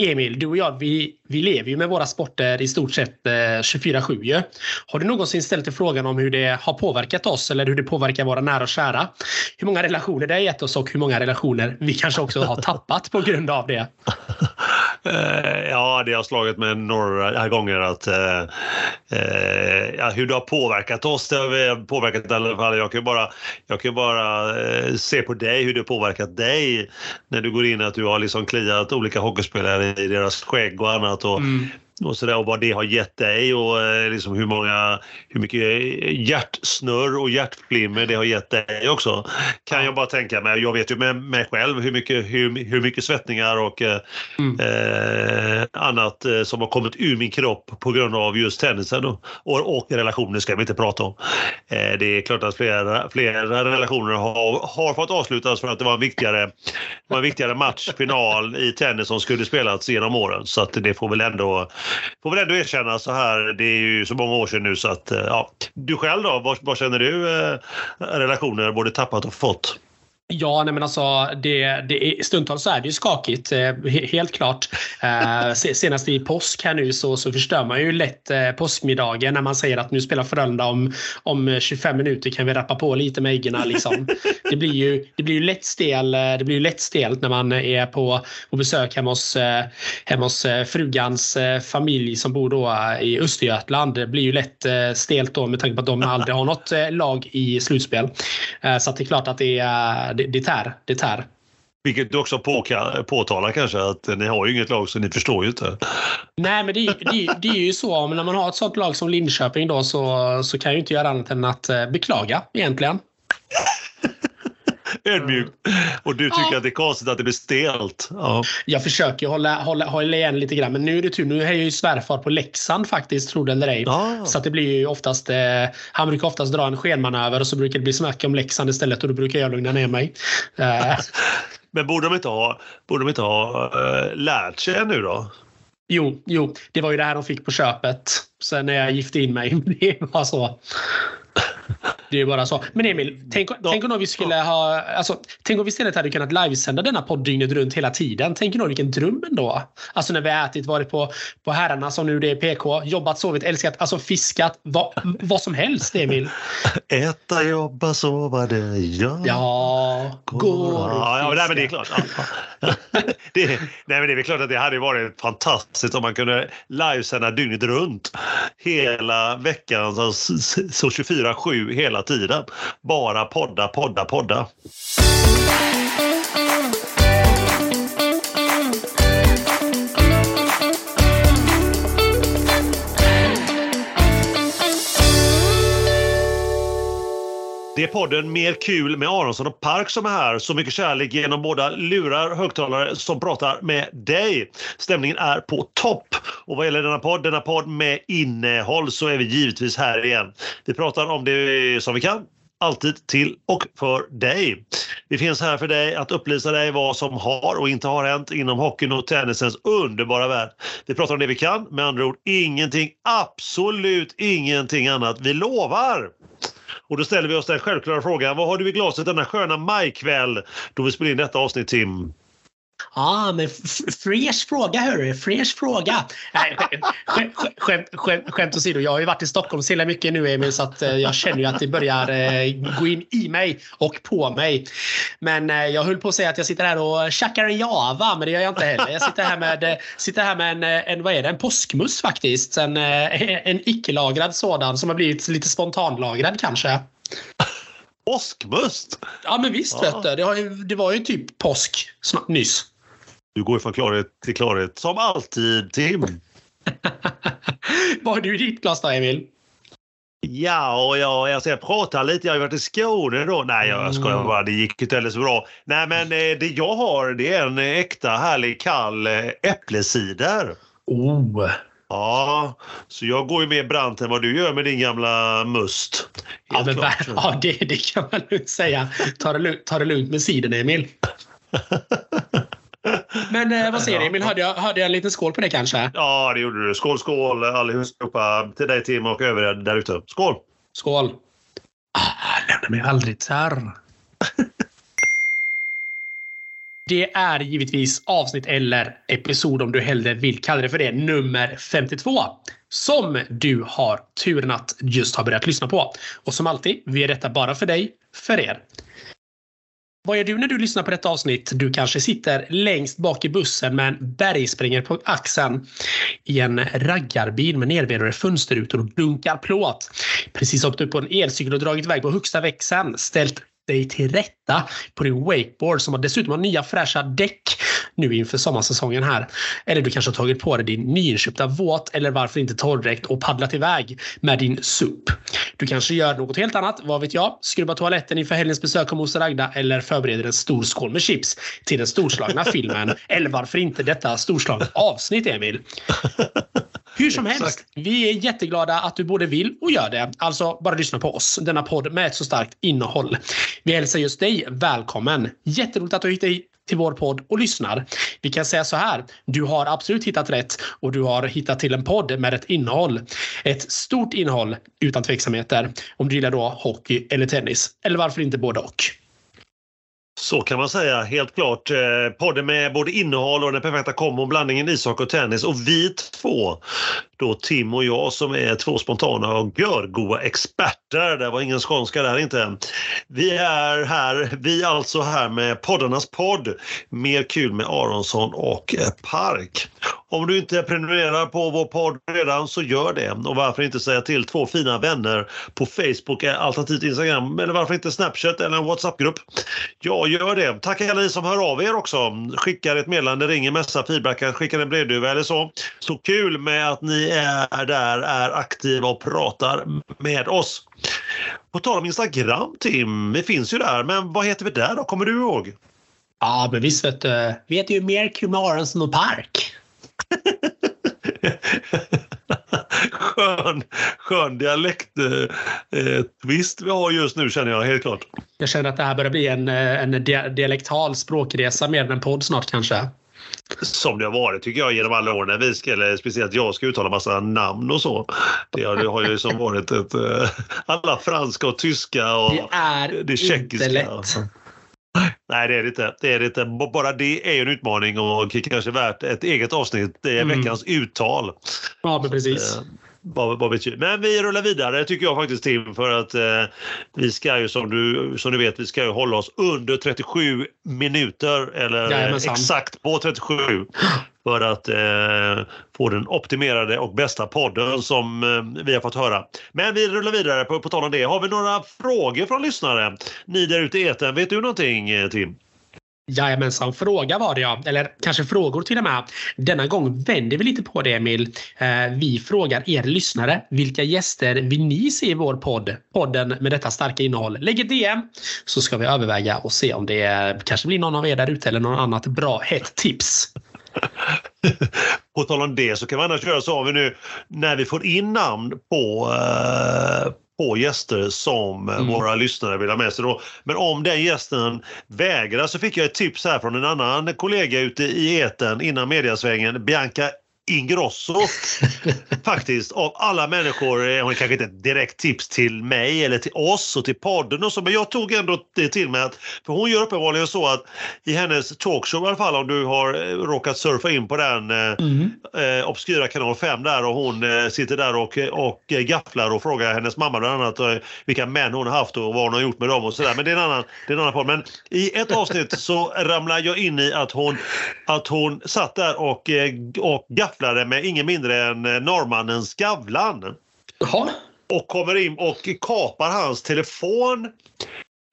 Emil, du och jag, vi, vi lever ju med våra sporter i stort sett eh, 24-7 ju. Har du någonsin ställt dig frågan om hur det har påverkat oss eller hur det påverkar våra nära och kära? Hur många relationer det har gett oss och hur många relationer vi kanske också har tappat på grund av det? Eh, ja, det har slagit mig några gånger att eh, eh ja, hur det har påverkat oss. Det har påverkat i alla fall. Jag kan bara, jag kan bara eh, se på dig hur det har påverkat dig när du går in att du har liksom kliat olika hockeyspelare i deras skägg och annat. Och, mm och, så där, och vad det har gett dig och eh, liksom hur, många, hur mycket hjärtsnurr och hjärtflimmer det har gett dig också. Kan jag bara tänka mig. Jag vet ju med mig själv hur mycket, hur, hur mycket svettningar och eh, mm. eh, annat eh, som har kommit ur min kropp på grund av just tennisen. Och, och, och relationer ska vi inte prata om. Eh, det är klart att flera, flera relationer har, har fått avslutas för att det var en viktigare, var en viktigare match, final i tennis som skulle spelats genom åren. Så att det får väl ändå får väl ändå erkänna så här, det är ju så många år sedan nu så att, eh, ja. Du själv då, vad, vad känner du eh, relationer både tappat och fått? Ja, nej men alltså det, det stundtals så är det ju skakigt. Eh, helt klart. Eh, senast i påsk här nu så, så förstör man ju lätt eh, påskmiddagen när man säger att nu spelar Frölunda om, om eh, 25 minuter kan vi rappa på lite med äggen. Liksom. Det blir ju, det blir ju lätt stel, eh, det blir ju lätt stelt när man är på, på besök hemma hos, hemma hos frugans familj som bor då i Östergötland. Det blir ju lätt stelt då med tanke på att de aldrig har något lag i slutspel. Så det är klart att det är det, det tär. Det tär. Vilket du också påtalar kanske att ni har ju inget lag så ni förstår ju inte. Nej men det, det, det är ju så om när man har ett sånt lag som Linköping då så, så kan jag ju inte göra annat än att eh, beklaga egentligen. Ödmjukt. Och du tycker ja. att det är konstigt att det blir stelt. Ja. Jag försöker hålla, hålla, hålla igen lite grann men nu är det tur. Nu är jag ju svärfar på Leksand faktiskt, tror det eller ej. Ja. Så att det blir ju oftast, eh, han brukar oftast dra en skenmanöver och så brukar det bli snack om Leksand istället och då brukar jag lugna ner mig. Eh. men borde de inte ha, borde de inte ha uh, lärt sig ännu då? Jo, jo, det var ju det här de fick på köpet sen när jag gifte in mig. Det var så. Det är bara så. Men Emil, tänk, ja. tänk om vi skulle ha... Alltså, tänk om vi istället hade kunnat livesända denna podd dygnet runt hela tiden. Tänk då vilken dröm ändå. Alltså när vi har ätit, varit på, på herrarna som nu det är PK, jobbat, sovit, älskat, alltså fiskat, vad, vad som helst Emil. Äta, jobba, sova, det gör Ja, går ja, ja, nej, men det är klart. Ja. det, nej, men det är klart att det hade varit fantastiskt om man kunde livesända dygnet runt hela veckan, så, så 24-7 hela hela tiden. Bara podda, podda, podda. Det är podden Mer kul med Aronsson och Park som är här. Så mycket kärlek genom båda lurar högtalare som pratar med dig. Stämningen är på topp. Och vad gäller denna podd, denna podd med innehåll så är vi givetvis här igen. Vi pratar om det som vi kan alltid till och för dig. Vi finns här för dig att upplysa dig vad som har och inte har hänt inom hockeyn och tennisens underbara värld. Vi pratar om det vi kan, med andra ord ingenting, absolut ingenting annat. Vi lovar! Och då ställer vi oss den självklara frågan, vad har du i glaset denna sköna majkväll då vi spelar in detta avsnitt Tim? Ja, men fresh fråga hörru, fresh fråga. skämt, skämt, skämt åsido, jag har ju varit i Stockholm så mycket nu Emil så att eh, jag känner ju att det börjar eh, gå in i mig och på mig. Men eh, jag höll på att säga att jag sitter här och tjackar en java, men det gör jag inte heller. Jag sitter här med, eh, sitter här med en, eh, en, vad är det, en påskmus faktiskt. En, eh, en icke-lagrad sådan som har blivit lite spontanlagrad kanske. Påskmust? Ja men visst ja. vet du. Det, det var ju typ påsk nyss. Du går från klarhet till klarhet som alltid, Tim. Vad har du i ditt glas då, Emil? Ja, och jag, alltså jag pratar lite. Jag har varit i Skåne då. Nej, jag skojar mm. bara. Det gick inte heller så bra. Nej, men eh, det jag har det är en äkta härlig kall eh, äppelcider. Oh! Ja, så jag går ju mer brant än vad du gör med din gamla must. ja, men, ja det, det kan man lugnt säga. Ta det, ta det lugnt med siden, Emil. Men eh, vad säger du Emil? Hörde jag, hörde jag en liten skål på det kanske? Ja, det gjorde du. Skål, skål allihopa. Till dig Tim och övriga där ute. Skål! Skål! Ah, lämna mig aldrig terr. Det är givetvis avsnitt eller episod om du hellre vill kalla det för det, nummer 52. Som du har turen att just ha börjat lyssna på. Och som alltid, vi är detta bara för dig, för er. Vad gör du när du lyssnar på detta avsnitt? Du kanske sitter längst bak i bussen med en bergsprängare på axeln i en raggarbil med nervedade fönsterrutor och dunkar plåt. Precis hoppat upp på en elcykel och dragit iväg på högsta växeln. Ställt dig till rätta på din wakeboard som dessutom har nya fräscha däck nu inför sommarsäsongen här. Eller du kanske har tagit på dig din nyinköpta våt eller varför inte torrdräkt och paddlat iväg med din SUP. Du kanske gör något helt annat, vad vet jag? Skrubbar toaletten inför helgens besök av moster Agda eller förbereder en stor skål med chips till den storslagna filmen. Eller varför inte detta storslagna avsnitt, Emil? Hur som helst, vi är jätteglada att du både vill och gör det. Alltså, bara lyssna på oss. Denna podd med ett så starkt innehåll. Vi hälsar just dig välkommen. Jätteroligt att du hittat till vår podd och lyssnar. Vi kan säga så här. Du har absolut hittat rätt och du har hittat till en podd med ett innehåll. Ett stort innehåll utan tveksamheter. Om du gillar då hockey eller tennis. Eller varför inte både och. Så kan man säga, helt klart. Eh, podden med både innehåll och den perfekta kombon, blandningen ishockey och tennis. Och vi två, då Tim och jag som är två spontana och görgoa experter. Det var ingen skånska där inte. Vi är här, vi är alltså här med poddarnas podd. Mer kul med Aronsson och Park. Om du inte prenumererar på vår podd redan så gör det. Och varför inte säga till två fina vänner på Facebook, eh, alternativt Instagram eller varför inte Snapchat eller en WhatsApp-grupp. Ja, gör det. Tack alla ni som hör av er också. Skickar ett meddelande, ringer, messar, feedbackar, skickar en brevduva eller så. Så kul med att ni är där, är aktiva och pratar med oss. På tal om Instagram, Tim, vi finns ju där, men vad heter vi där då? Kommer du ihåg? Ja, men visst vet du. Vi heter ju mer Aronsson och Park. skön, skön dialekt-twist eh, vi har just nu känner jag helt klart. Jag känner att det här börjar bli en, eh, en dialektal språkresa mer än en podd snart kanske. Som det har varit tycker jag genom alla år när vi ska, eller speciellt jag ska uttala massa namn och så. Det har, det har ju som varit ett, eh, alla franska och tyska och det, är det tjeckiska. Inte lätt. Nej, det är det inte. Det är det inte. Bara det är en utmaning och kanske värt ett eget avsnitt. Det är mm. veckans uttal. Ja, men precis. Eh, vad, vad betyder. Men vi rullar vidare tycker jag faktiskt Tim för att eh, vi ska ju som du, som du vet vi ska ju hålla oss under 37 minuter eller Jajamensan. exakt på 37 för att eh, få den optimerade och bästa podden som eh, vi har fått höra. Men vi rullar vidare på, på tal om det. Har vi några frågor från lyssnare? Ni där ute i etern, vet du någonting eh, Tim? Jajamensan, fråga var det ja. Eller kanske frågor till och med. Denna gång vänder vi lite på det Emil. Eh, vi frågar er lyssnare. Vilka gäster vill ni se i vår podd? Podden med detta starka innehåll. Lägg ett DM så ska vi överväga och se om det kanske blir någon av er där ute eller något annat bra hett tips. på tal om det så kan vi annars göra så har vi nu när vi får in namn på, eh, på gäster som mm. våra lyssnare vill ha med sig. Då. Men om den gästen vägrar så fick jag ett tips här från en annan kollega ute i eten innan mediasvängen, Bianca Ingrosso faktiskt av alla människor. Hon är kanske inte ett direkt tips till mig eller till oss och till podden och så men jag tog ändå det till mig att för hon gör uppenbarligen så att i hennes talkshow i alla fall om du har eh, råkat surfa in på den eh, mm. eh, obskyra kanal 5 där och hon eh, sitter där och, och gafflar och frågar hennes mamma bland annat eh, vilka män hon har haft och vad hon har gjort med dem och sådär men det är en annan, det är en annan podd. Men i ett avsnitt så ramlar jag in i att hon, att hon satt där och, eh, och gafflade gafflare med ingen mindre än eh, norrmannen Skavlan. Jaha. Och kommer in och kapar hans telefon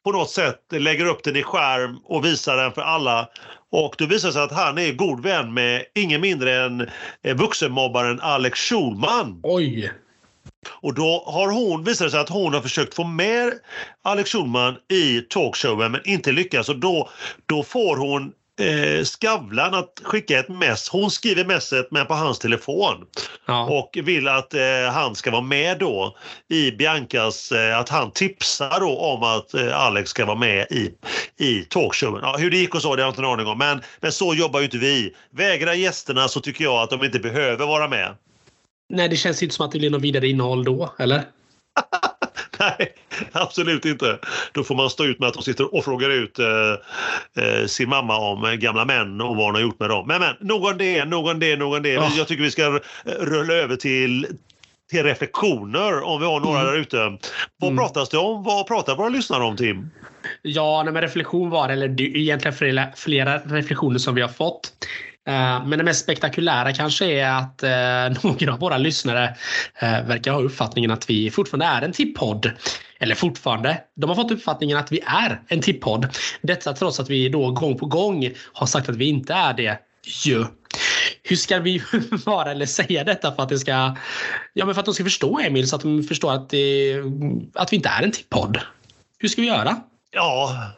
på något sätt, lägger upp den i skärm och visar den för alla. Och då visar det sig att han är god vän med ingen mindre än eh, vuxenmobbaren Alex Schulman. Oj! Och då har hon, visar det sig att hon har försökt få med Alex Schulman i talkshowen men inte lyckats och då, då får hon eh, Skavlan att skicka ett mess. Hon skriver messet men på hans telefon. Ja. Och vill att eh, han ska vara med då i Biancas, eh, att han tipsar då om att eh, Alex ska vara med i, i talkshowen. Ja, hur det gick och så det har jag inte en aning om men, men så jobbar ju inte vi. Vägrar gästerna så tycker jag att de inte behöver vara med. Nej, det känns inte som att det blir något vidare innehåll då, eller? Nej, absolut inte. Då får man stå ut med att de sitter och frågar ut eh, eh, sin mamma om gamla män och vad hon har gjort med dem. Men, men någon det, någon det, någon det. Oh. Jag tycker vi ska rulla över till till reflektioner om vi har några mm. där ute. Vad mm. pratas det om? Vad pratar våra lyssnare om Tim? Ja, nej, men reflektion var eller det är egentligen flera, flera reflektioner som vi har fått. Eh, men det mest spektakulära kanske är att eh, några av våra lyssnare eh, verkar ha uppfattningen att vi fortfarande är en tippodd. Eller fortfarande, de har fått uppfattningen att vi är en tippodd. Detta trots att vi då gång på gång har sagt att vi inte är det. Ju. Hur ska vi vara eller säga detta för att det ska... Ja, men för att de ska förstå Emil så att de förstår att, det, att vi inte är en tippodd. Hur ska vi göra? Ja,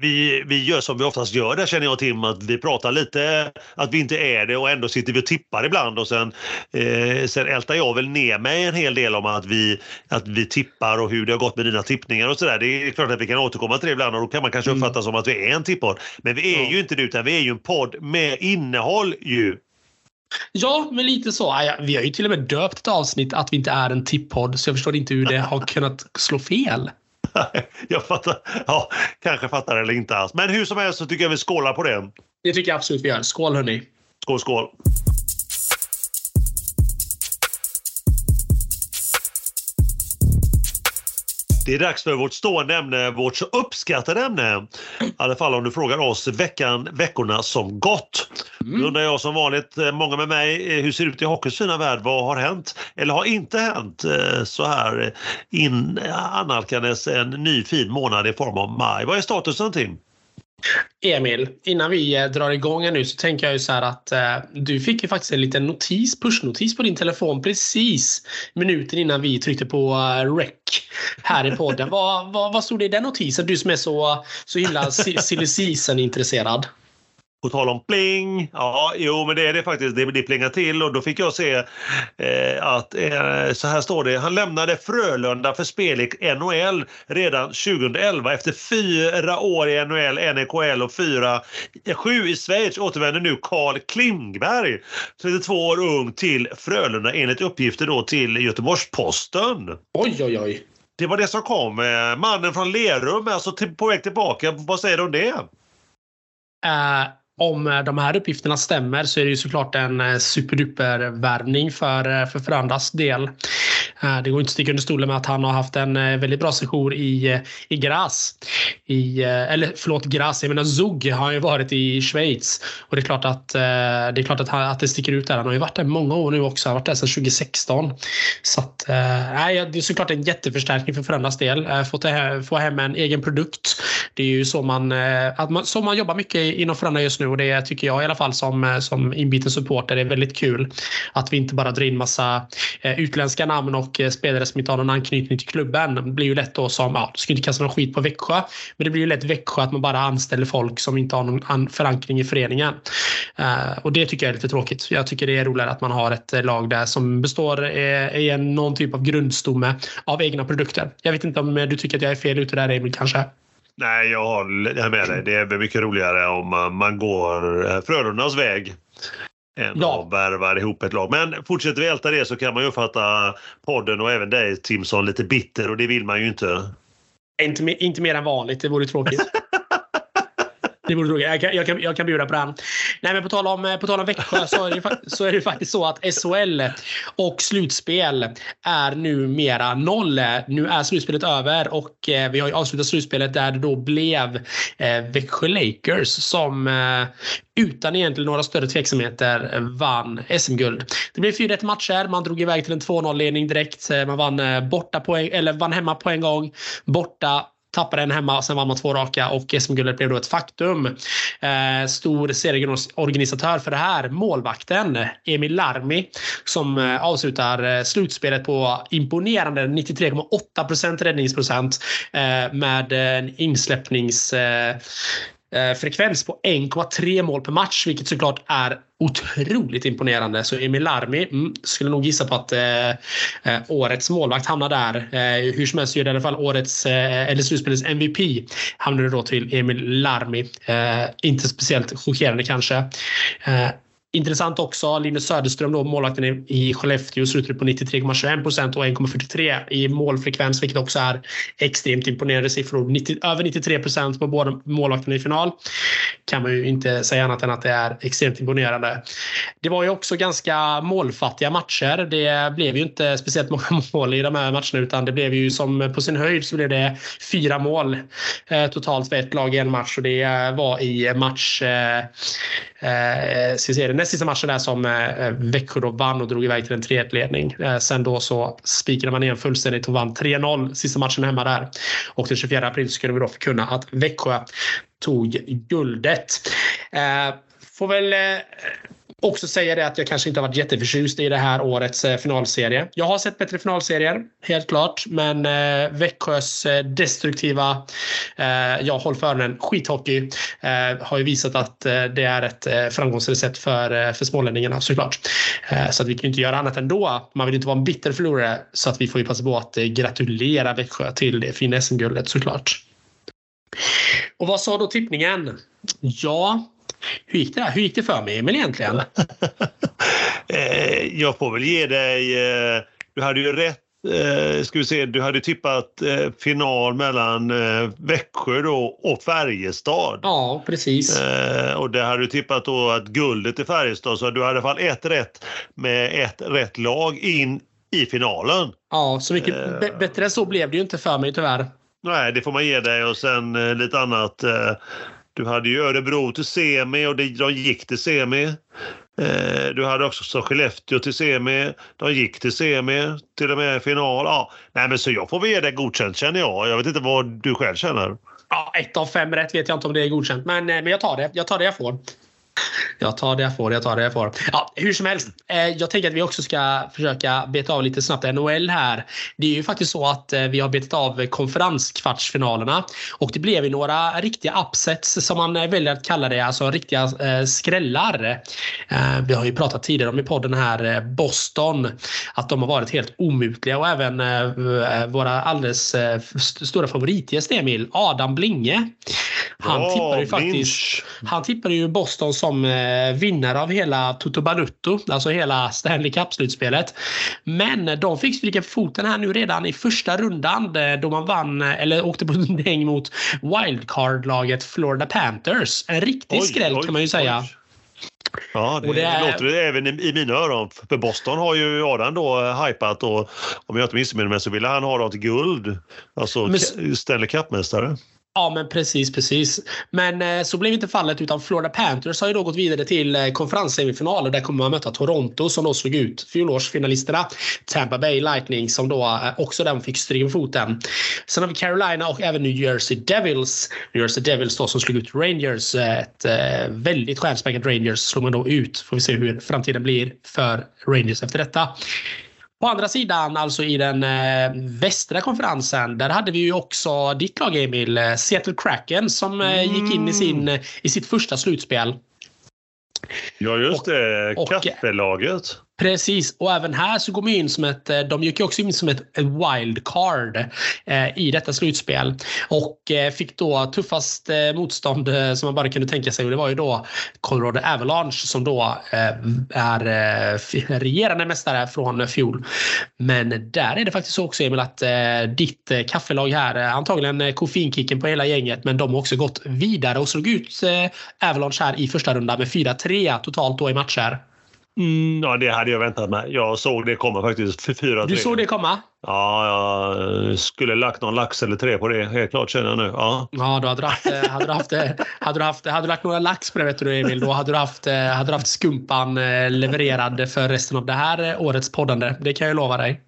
vi, vi gör som vi oftast gör där känner jag Tim, att vi pratar lite att vi inte är det och ändå sitter vi och tippar ibland och sen, eh, sen ältar jag väl ner mig en hel del om att vi, att vi tippar och hur det har gått med dina tippningar och sådär. Det är klart att vi kan återkomma till det ibland och då kan man kanske mm. uppfatta mm. som att vi är en tippodd. Men vi är ja. ju inte det utan vi är ju en podd med innehåll ju. Ja, men lite så. Vi har ju till och med döpt ett avsnitt att vi inte är en tippodd så jag förstår inte hur det har kunnat slå fel. jag fattar. Ja, kanske fattar eller inte alls. Men hur som helst så tycker jag vi skålar på det. Det tycker jag absolut vi gör. Skål hörni. Skål, skål. Det är dags för vårt stående ämne, vårt så uppskattade ämne. I alla fall om du frågar oss veckan, veckorna som gått. Mm. Då undrar jag som vanligt, eh, många med mig, eh, hur ser det ut i hockeyns fina värld? Vad har hänt eller har inte hänt eh, så här in annalkandes en ny fin månad i form av maj? Vad är statusen Tim? Emil, innan vi eh, drar igång nu så tänker jag ju så här att eh, du fick ju faktiskt en liten notis, pushnotis på din telefon precis minuten innan vi tryckte på uh, rec här i podden. vad, vad, vad stod det i den notisen? Du som är så, så himla silly season-intresserad. På tal om pling. Ja, jo, men det är det faktiskt. Det, det plingar till och då fick jag se eh, att eh, så här står det. Han lämnade Frölunda för spel i NHL redan 2011. Efter fyra år i NHL, NHL och fyra, sju i Schweiz återvänder nu Carl Klingberg, 32 år ung, till Frölunda enligt uppgifter då till Göteborgs-Posten. Oj, oj, oj. Det var det som kom. Mannen från Lerum är alltså på väg tillbaka. Vad säger du om det? Uh, om eh, de här uppgifterna stämmer så är det ju såklart en eh, superduper värvning eh, för, för Frölundas del. Eh, det går inte att sticka under stolen med att han har haft en eh, väldigt bra session i, eh, i Graz. I, eller förlåt, Graz, jag menar Zug har han ju varit i Schweiz. Och det är klart att det, är klart att, han, att det sticker ut där. Han har ju varit där många år nu också. Han har varit där sedan 2016. Så att, nej, det är såklart en jätteförstärkning för Frölundas del. Få, få hem en egen produkt. Det är ju så man, att man, så man jobbar mycket inom Frölunda just nu och det tycker jag i alla fall som, som inbiten supporter är väldigt kul. Att vi inte bara drar in massa utländska namn och och eh, spelare som inte har någon anknytning till klubben. Det blir ju lätt då som, ja, du ska inte kasta någon skit på Växjö, men det blir ju lätt Växjö att man bara anställer folk som inte har någon förankring i föreningen. Eh, och det tycker jag är lite tråkigt. Jag tycker det är roligare att man har ett eh, lag där som består i någon typ av grundstomme av egna produkter. Jag vet inte om du tycker att jag är fel ute där Emil kanske? Nej, jag håller med dig. Det är mycket roligare om man går Frölundas väg än ja. att ihop ett lag. Men fortsätter vi älta det så kan man ju uppfatta podden och även dig Timson lite bitter och det vill man ju inte. Inte, inte mer än vanligt, det vore tråkigt. Det vore tråkigt. Jag kan, jag, kan, jag kan bjuda på den. Nej, men på tal om, eh, på tal om Växjö så är, det, så är det faktiskt så att SHL och slutspel är numera noll. Nu är slutspelet över och eh, vi har ju avslutat slutspelet där det då blev eh, Växjö Lakers som eh, utan egentligen några större tveksamheter vann SM-guld. Det blev 4-1 matcher. Man drog iväg till en 2-0-ledning direkt. Eh, man vann, borta poäng, eller vann hemma på en gång. Borta tappade en hemma, sen vann man två raka och SM-guldet blev då ett faktum. Eh, stor serieorganisatör för det här, målvakten Emil Larmi som eh, avslutar eh, slutspelet på imponerande 93,8% räddningsprocent eh, med en insläppnings eh, Eh, frekvens på 1,3 mål per match, vilket såklart är otroligt imponerande. Så Emil Larmi mm, skulle nog gissa på att eh, eh årets målvakt hamnar där. Eh, hur som helst gör det i alla fall årets, eh, eller slutspelets MVP hamnade då till Emil Larmi. Eh, inte speciellt chockerande kanske. Eh, Intressant också, Linus Söderström, då, målvakten i Skellefteå, slutade på 93,21 procent och 1,43 i målfrekvens, vilket också är extremt imponerande siffror. 90, över 93 procent på båda målvakterna i final. Kan man ju inte säga annat än att det är extremt imponerande. Det var ju också ganska målfattiga matcher. Det blev ju inte speciellt många mål i de här matcherna utan det blev ju som på sin höjd så blev det fyra mål eh, totalt för ett lag i en match och det var i match eh, eh, ska se, det näst sista matchen där som eh, Växjö då vann och drog iväg till en 3-1-ledning. Eh, sen då så spikade man igen fullständigt och vann 3-0 sista matchen hemma där. Och den 24 april så kunde vi då förkunna att Växjö tog guldet. Eh, får väl eh, också säga det att jag kanske inte har varit jätteförtjust i det här årets eh, finalserie. Jag har sett bättre finalserier, helt klart. Men eh, Växjös eh, destruktiva, eh, jag håll för öronen, skithockey eh, har ju visat att eh, det är ett eh, framgångsrecept för, eh, för smålänningarna såklart. Eh, så att vi kan ju inte göra annat ändå. Man vill inte vara en bitter förlorare så att vi får ju passa på att eh, gratulera Växjö till det fina SM-guldet såklart. Och vad sa då tippningen? Ja, hur gick det, där? Hur gick det för mig Emil egentligen? Eh, jag får väl ge dig... eh, Du hade ju rätt. eh, Ska vi se, du hade tippat final mellan Växjö då och Färjestad. Ja, precis. Och det hade du tippat då att guldet i Färjestad, så du hade i alla fall ett rätt med ett rätt lag in i finalen. Ja, så mycket b- bättre än så blev det ju inte för mig tyvärr. Nej, det får man ge dig och sen lite annat. Du hade ju Örebro till semi och de gick till semi. Eh, du hade också Skellefteå till semi. De gick till semi, till och med final. Ja, nej, men så jag får väl ge det godkänt känner jag. Jag vet inte vad du själv känner. Ja, ett av fem rätt vet jag inte om det är godkänt, men, eh, men jag tar det. Jag tar det jag får. Jag tar det jag får, jag tar det jag får. Ja, hur som helst, eh, jag tänker att vi också ska försöka beta av lite snabbt NHL här. Det är ju faktiskt så att eh, vi har betat av konferenskvartsfinalerna och det blev ju några riktiga upsets som man eh, väljer att kalla det, alltså riktiga skrällar. Vi har ju pratat tidigare om i podden här Boston, att de har varit helt omutliga och även våra alldeles stora favoritgäst Emil, Adam Blinge. Han Ja, tippar ju faktiskt Lynch. han tippade ju Boston som eh, vinnare av hela Toto Balutto, alltså hela Stanley Cup-slutspelet. Men de fick stryka på foten här nu redan i första rundan eh, då man vann, eh, eller åkte på en däng mot wildcard-laget Florida Panthers. En riktig Oj, skräll oj, kan man ju säga. oj. Ja, det, Och det är- låter det även i, i mina öron. För Boston har ju Adam då hypat och om jag inte missminner mig så ville han ha dem till guld. Alltså Men- Stanley Cup-mästare. Ja, men precis, precis. Men eh, så blev inte fallet utan Florida Panthers har ju då gått vidare till eh, konferenssemifinal och där kommer man möta Toronto som då slog ut fjolårsfinalisterna Tampa Bay Lightning som då eh, också den fick stryka foten. Sen har vi Carolina och även New Jersey Devils. New Jersey Devils då som slog ut Rangers. Eh, ett eh, väldigt stjärnspäckat Rangers slog man då ut. Får vi se hur framtiden blir för Rangers efter detta. På andra sidan, alltså i den eh, västra konferensen, där hade vi ju också ditt lag Emil, eh, Seattle Kraken som eh, gick in i, sin, i sitt första slutspel. Ja, just det. och- Kaffelaget. Precis, och även här så går man in som ett, eh, de gick ju också in som ett, ett wildcard eh, i detta slutspel. Och eh, fick då tuffast eh, motstånd eh, som man bara kunde tänka sig och det var ju då Colorado Avalanche som då eh, är regerande mästare från fjol. Men där är det faktiskt så också Emil att ditt kaffelag här, antagligen koffeinkicken på hela gänget, men de har också gått vidare och slog ut Avalanche här i första rundan med 4-3 totalt då i matcher. Mm, ja, det hade jag väntat mig. Jag såg det komma faktiskt för 4-3. Du såg det komma? Ja, jag skulle lagt någon lax eller tre på det. Helt klart känner jag nu. Ja. Ja, då hade du haft, eh, hade du haft, eh, hade du haft, hade du lagt några lax på det vet du Emil, då hade du haft, eh, hade du haft skumpan levererad för resten av det här årets poddande. Det kan jag lova dig.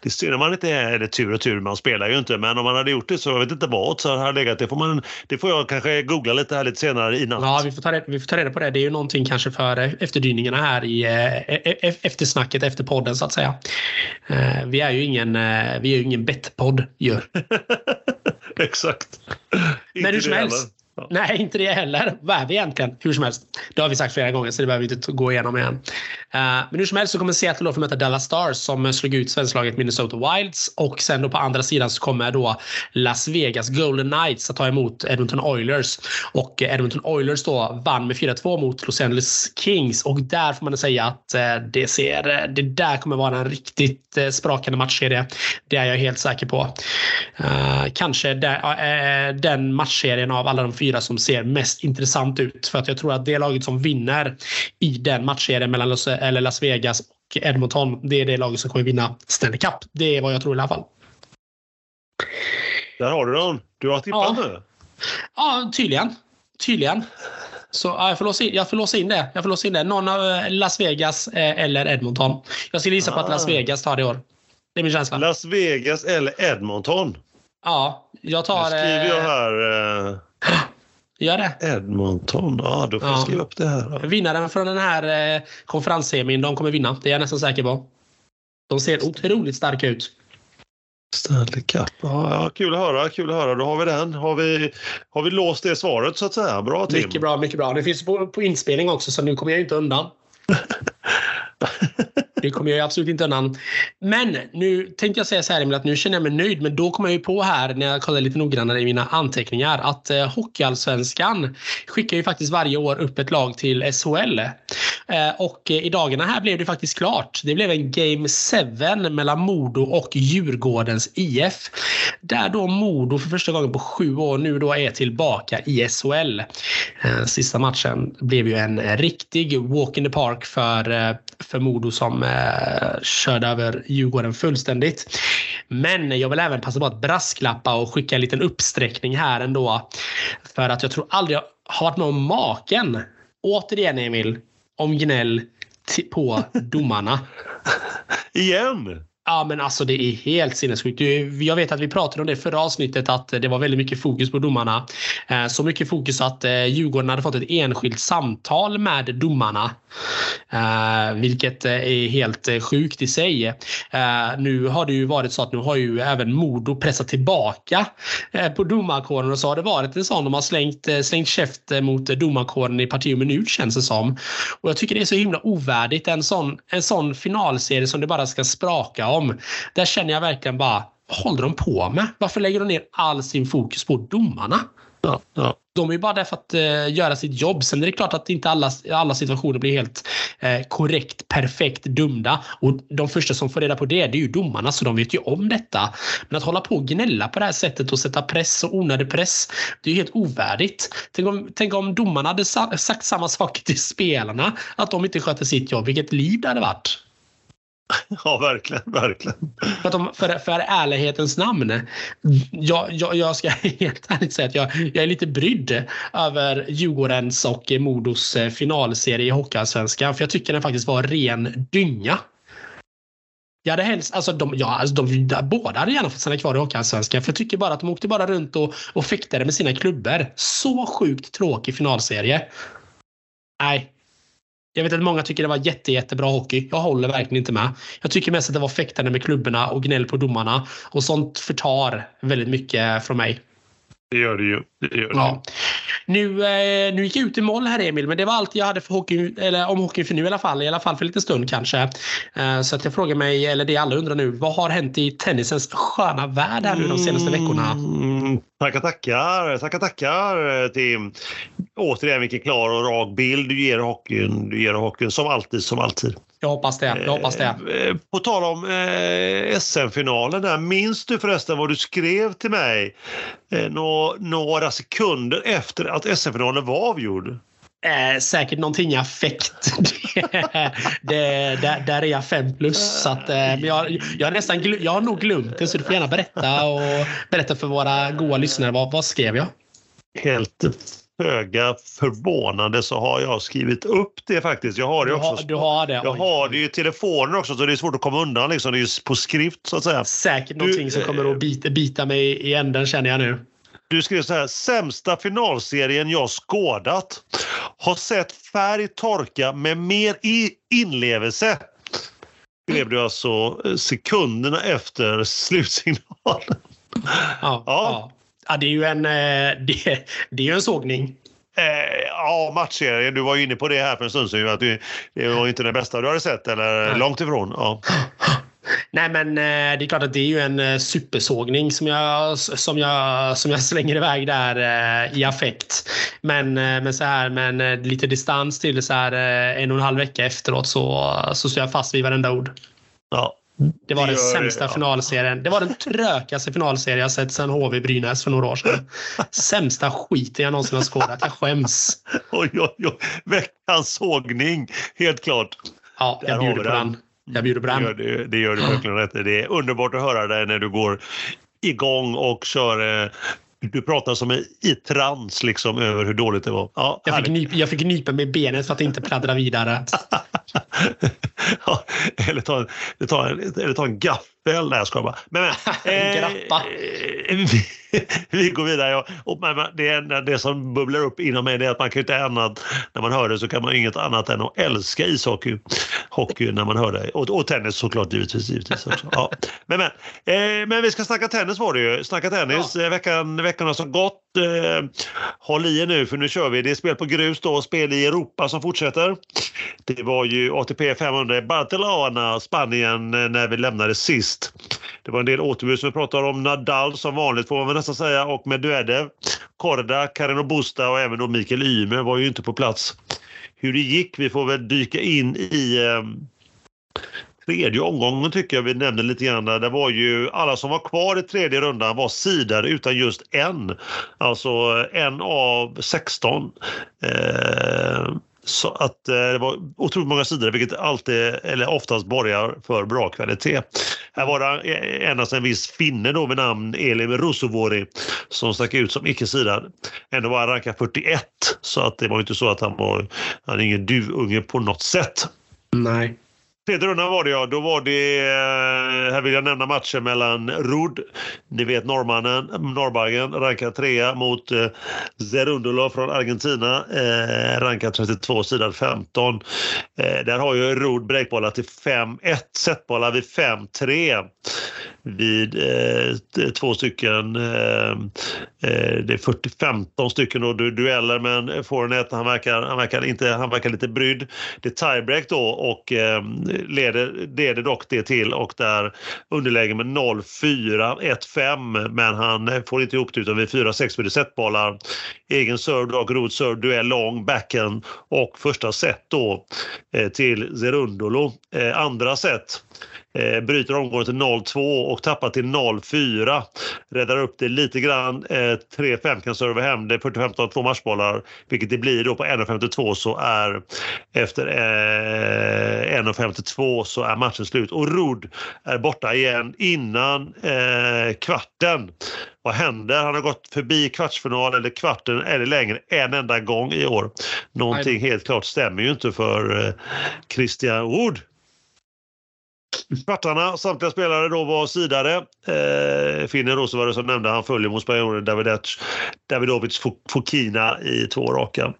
Det är synd om man inte är det tur och tur. Man spelar ju inte. Men om man hade gjort det så jag vet inte vad så hade legat. Det får, man, det får jag kanske googla lite här lite senare i natt. Ja, vi får, ta reda, vi får ta reda på det. Det är ju någonting kanske för eh, efterdyningarna här i eh, e- e- eftersnacket efter podden så att säga. Eh, Vi är ju ingen, vi är ju ingen bettpodd ju. Exakt. Men hur som helst. Ja. Nej, inte det heller. Vad är vi egentligen? Hur som helst. Det har vi sagt flera gånger så det behöver vi inte gå igenom igen. Uh, men hur som helst så kommer Seattle då få möta Dallas Stars som slog ut svensklaget Minnesota Wilds och sen då på andra sidan så kommer då Las Vegas Golden Knights att ta emot Edmonton Oilers och Edmonton Oilers då vann med 4-2 mot Los Angeles Kings och där får man säga att uh, det ser det där kommer vara en riktigt uh, sprakande matchserie. Det är jag helt säker på. kanske där, den matchserien av alla de fyra som ser mest intressant ut. För att jag tror att det laget som vinner i den matchserien mellan Los, eller Las Vegas och Edmonton, det är det laget som kommer vinna Stanley Cup. Det är vad jag tror i alla fall. Där har du den. Du har tippat ja. nu. Ja, tydligen. Tydligen. Så ja, jag, får låsa in, jag får låsa in det. Jag får låsa in det. Någon av eh, Las Vegas eh, eller Edmonton. Jag skulle gissa ah. på att Las ah. Vegas tar det i år. Det är min känsla. Las Vegas eller Edmonton? Ja, jag tar... Nu skriver jag här... Eh... Gör det. Edmonton, ja då får jag skriva upp det här. Då. Vinnaren från den här eh, konferenssemin, de kommer vinna. Det är jag nästan säker på. De ser otroligt starka ut. Stanley Cup. Ja, ja, kul att höra. Kul att höra. Då har vi den. Har vi, har vi låst det svaret så att säga? Bra Tim. Mycket bra, mycket bra. Det finns på, på inspelning också så nu kommer jag inte undan. Det kommer jag absolut inte undan. Men nu tänkte jag säga så här Emil, att nu känner jag mig nöjd. Men då kommer jag ju på här när jag kollar lite noggrannare i mina anteckningar att eh, Hockeyallsvenskan skickar ju faktiskt varje år upp ett lag till SHL. Eh, och eh, i dagarna här blev det faktiskt klart. Det blev en Game 7 mellan Modo och Djurgårdens IF. Där då Modo för första gången på sju år nu då är tillbaka i SHL. Eh, sista matchen blev ju en riktig walk in the park för, för Modo som eh, körde över Djurgården fullständigt. Men jag vill även passa på att brasklappa och skicka en liten uppsträckning här ändå. För att jag tror aldrig jag har varit med om maken. Återigen Emil, om gnäll på domarna. Igen? Ja, men alltså det är helt sinnessjukt. Jag vet att vi pratade om det förra avsnittet att det var väldigt mycket fokus på domarna. Eh, så mycket fokus att eh, Djurgården hade fått ett enskilt samtal med domarna. Eh, vilket är helt sjukt i sig. Nu har det ju varit så att nu har ju även Modo pressat tillbaka på domarkåren och så har det varit en sån de har slängt, slängt käft mot domarkåren i parti och minut känns det som. Och jag tycker det är så himla ovärdigt en sån, en sån finalserie som det bara ska spraka om. Där känner jag verkligen bara, vad håller de på med? Varför lägger de ner all sin fokus på domarna? Ja, ja. De är ju bara där för att uh, göra sitt jobb. Sen är det klart att inte alla, alla situationer blir helt uh, korrekt, perfekt dömda. Och de första som får reda på det, det är ju domarna, så de vet ju om detta. Men att hålla på och gnälla på det här sättet och sätta press och onödig press, det är ju helt ovärdigt. Tänk om, tänk om domarna hade sagt samma sak till spelarna, att de inte sköter sitt jobb. Vilket liv det hade varit. Ja, verkligen. verkligen. För, de, för, för ärlighetens namn. Jag, jag, jag ska helt ärligt säga att jag, jag är lite brydd över Djurgårdens och Modos eh, finalserie i Hockeyallsvenskan. För jag tycker den faktiskt var ren dynga. Jag hade helst, alltså de, ja, alltså de, båda hade gärna fått stanna kvar i Hockeyallsvenskan. För jag tycker bara att de åkte bara runt och, och fäktade med sina klubbor. Så sjukt tråkig finalserie. Nej, jag vet att många tycker det var jätte, jättebra hockey. Jag håller verkligen inte med. Jag tycker mest att det var fäktande med klubborna och gnäll på domarna. Och sånt förtar väldigt mycket från mig. Det gör det ju. Det gör det. Ja. Nu, eh, nu gick jag ut i mål här Emil, men det var allt jag hade för hockey, eller om hockey för nu i alla fall. I alla fall för lite stund kanske. Eh, så att jag frågar mig, eller det alla undrar nu, vad har hänt i tennisens sköna värld här nu de senaste veckorna? Mm, tackar, tackar, tackar, tackar Tim. Återigen vilken klar och rak bild du ger hockeyn. Du ger hockeyn som alltid, som alltid. Jag hoppas det. Jag hoppas det. Eh, på tal om eh, SM-finalen där. Minns du förresten vad du skrev till mig eh, några sekunder efter att SM-finalen var avgjord? Eh, säkert någonting affekt. det, det, där, är jag fem plus. Så att, eh, jag, jag, har nästan jag har nog glömt det så du får gärna berätta och berätta för våra goa lyssnare. Vad, vad skrev jag? Helt föga förvånande så har jag skrivit upp det faktiskt. Jag har det också. Du har, du har det. Jag har det i telefonen också så det är svårt att komma undan. Liksom. Det är på skrift så att säga. Säkert du, någonting som kommer att bita, bita mig i änden känner jag nu. Du skrev så här, sämsta finalserien jag skådat. Har sett färg torka med mer inlevelse. Skrev du alltså sekunderna efter slutsignalen. Ja, ja. ja. Ja, det är ju en, eh, det, det är en sågning. Eh, ja, matchserien. Du var ju inne på det här för en stund sedan. Att du, det var inte det bästa du hade sett, eller Nej. långt ifrån. Ja. Nej, men eh, det är klart att det är ju en eh, supersågning som jag, som jag, som jag slänger iväg där eh, i affekt. Men, men så här, men lite distans till så här en och en halv vecka efteråt så, så står jag fast vid varenda ord. Ja, det var den sämsta det, ja. finalserien. Det var den trökaste finalserien jag sett sedan HV Brynäs för några år sedan. Sämsta skiten jag någonsin har skådat. Jag skäms. Oj, oj, oj. Veckans sågning, helt klart. Ja, jag bjuder på den. Jag bjuder på den. Det gör, det, det gör du verkligen rätt Det är underbart att höra dig när du går igång och kör eh, du pratar som i trans liksom över hur dåligt det var. Ja, jag, fick nypa, jag fick nypa med benet för att inte pladdra vidare. ja, eller, ta en, eller, ta eller ta en gaffel. Nej, jag skojar bara. Men, men, Grappa. Eh, vi, vi, går vidare. Och, och, det, det som bubblar upp inom mig är att man kan inte annat, när man hör det så kan man inget annat än att älska ishockey. Hockey när man hör det. Och, och tennis såklart givetvis. givetvis också. Ja. Men, men, eh, men vi ska snacka tennis var det ju. Snacka tennis. Ja. Eh, veckan, veckorna som gått. Eh, håll i er nu för nu kör vi. Det är spel på grus då spel i Europa som fortsätter. Det var ju ATP 500 i Barcelona, Spanien, eh, när vi lämnade sist. Det var en del återbud som vi pratade om. Nadal som vanligt får man väl nästan säga och Medvedev, Korda, Carino Busta och även då Mikael Ymer var ju inte på plats. Hur det gick, vi får väl dyka in i eh, tredje omgången tycker jag vi nämnde lite grann. Det var ju alla som var kvar i tredje rundan var sidor utan just en. Alltså en av 16. Eh, så att eh, det var otroligt många sidor vilket alltid, eller oftast borgar för bra kvalitet. Här var det endast en viss finne då med namn Elim Rusovori som stack ut som icke-sidad. Ändå var han rankad 41 så att det var inte så att han var, han är ingen duvunge på något sätt. Nej. Tredje rundan var det ja. Då var det, eh, här vill jag nämna matchen mellan Rud, ni vet norrmannen, norrbaggen, rankad trea mot eh, Zerundolo från Argentina, eh, rankad 32, sidan 15. Eh, där har ju Rud breakbollar till 5-1, setbollar vid 5-3 vid eh, två stycken, eh, eh det är 40-15 stycken då, dueller men Forenet han verkar, han, verkar inte, han verkar lite brydd. Det är tiebreak då och eh, leder, leder dock det till och där underläge med 0-4, 1-5 men han får inte ihop det utan vid 4-6 blir det setbollar. Egen serve och root serve, duell lång, backhand och första set då eh, till Zerundolo. Eh, andra set eh, bryter omgången till 0-2 och tappar till 0-4. Räddar upp det lite grann. Eh, 3-5 kan serva hem det. 40-15 två matchbollar, vilket det blir då på 1.52 så är efter eh, 1.52 så är matchen slut och Rud är borta igen innan eh, kvarten. Vad händer? Han har gått förbi kvartsfinal eller kvarten eller längre en enda gång i år. Någonting helt klart stämmer ju inte för eh, Christian Wood. Kvartarna, samtliga spelare då var sidare. Eh, Finnen då, så var det som nämnde, han följer mot spanjoren Davidovic, Davidovic Fokina i två raka.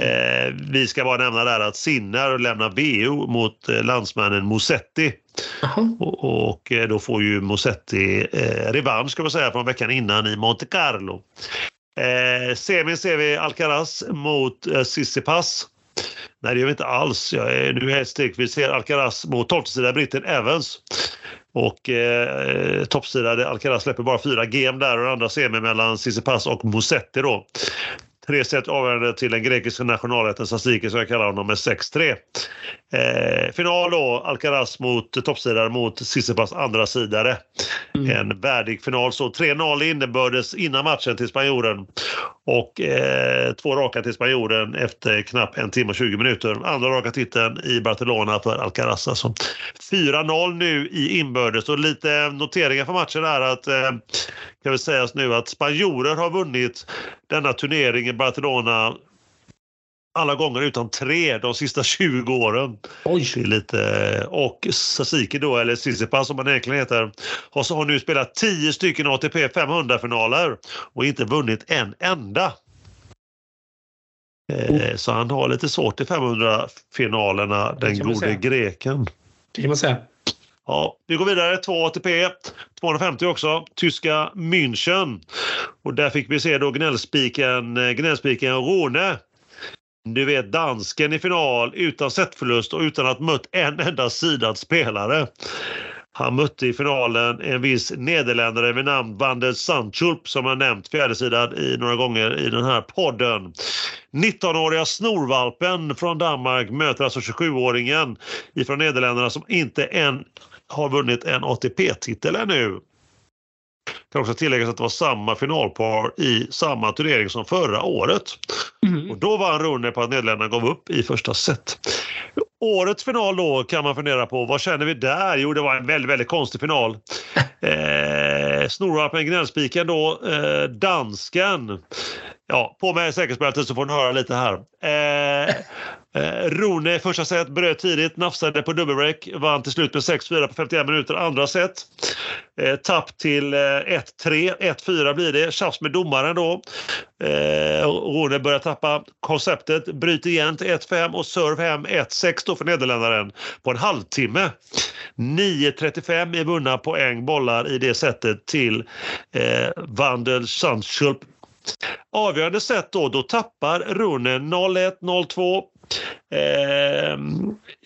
Eh, vi ska bara nämna där att Sinner lämnar VO mot eh, landsmannen Musetti. Och, och, eh, då får ju Musetti eh, revansch ska man säga från veckan innan i Monte Carlo. Eh, semin ser vi Alcaraz mot eh, Sissipas. Nej, det gör vi inte alls. Jag är nu ett steg. Vi ser Alcaraz mot toppsida britten Evans. Och eh, toppsida Alcaraz släpper bara fyra game där och andra semi mellan Tsitsipas och Musetti då. Tre set avgörande till den grekiska nationalrätten Sasiki som jag kallar honom med 6-3. Eh, final då, Alcaraz mot toppsidare mot Tsitsipas andra sidare. Mm. En värdig final. Så 3-0 innebördes innan matchen till spanjoren och eh, två raka till spanjoren efter knappt en timme och 20 minuter. Andra raka titeln i Barcelona för Alcaraz. Alltså. 4-0 nu i inbördes och lite noteringar för matchen är att eh, kan vi sägas nu att spanjorer har vunnit denna turnering i Barcelona alla gånger utan tre de sista 20 åren. Oj. Lite, och Sasiki då, eller Tsitsipas som han egentligen heter, har, har nu spelat 10 stycken ATP 500-finaler och inte vunnit en enda. Mm. Så han har lite svårt i 500-finalerna, den gode greken. Det kan man säga. Ja, vi går vidare. 2 ATP, 250 också. Tyska München. Och där fick vi se då gnällspiken, eh, gnällspiken Rone. Du vet dansken i final utan setförlust och utan att mött en enda sidad spelare. Han mötte i finalen en viss nederländare vid namn Vander Sandschulp som jag nämnt fjärdesidad i några gånger i den här podden. 19-åriga snorvalpen från Danmark möter alltså 27-åringen ifrån Nederländerna som inte än har vunnit en ATP-titel ännu. Kan också tilläggas att det var samma finalpar i samma turnering som förra året. Mm. Och då vann Rune på att Nederländerna gav upp i första set. Årets final då kan man fundera på, vad känner vi där? Jo, det var en väldigt, väldigt konstig final. Eh, Snorvalpen gnällspiken då, eh, dansken. Ja, på med säkerhetsbältet så får ni höra lite här. Eh, Eh, Rune i första set bröt tidigt, nafsade på dubbelbreak, vann till slut med 6-4 på 51 minuter andra set. Eh, tapp till eh, 1-3, 1-4 blir det. Tjafs med domaren då. Eh, Rune börjar tappa konceptet, bryter igen till 1-5 och serve hem 1-6 då för Nederländaren på en halvtimme. 9.35 i vunna poäng bollar i det sättet till eh, Vandel Sandschulp Avgörande set då, då tappar Rune 0-1, 0-2, Eh,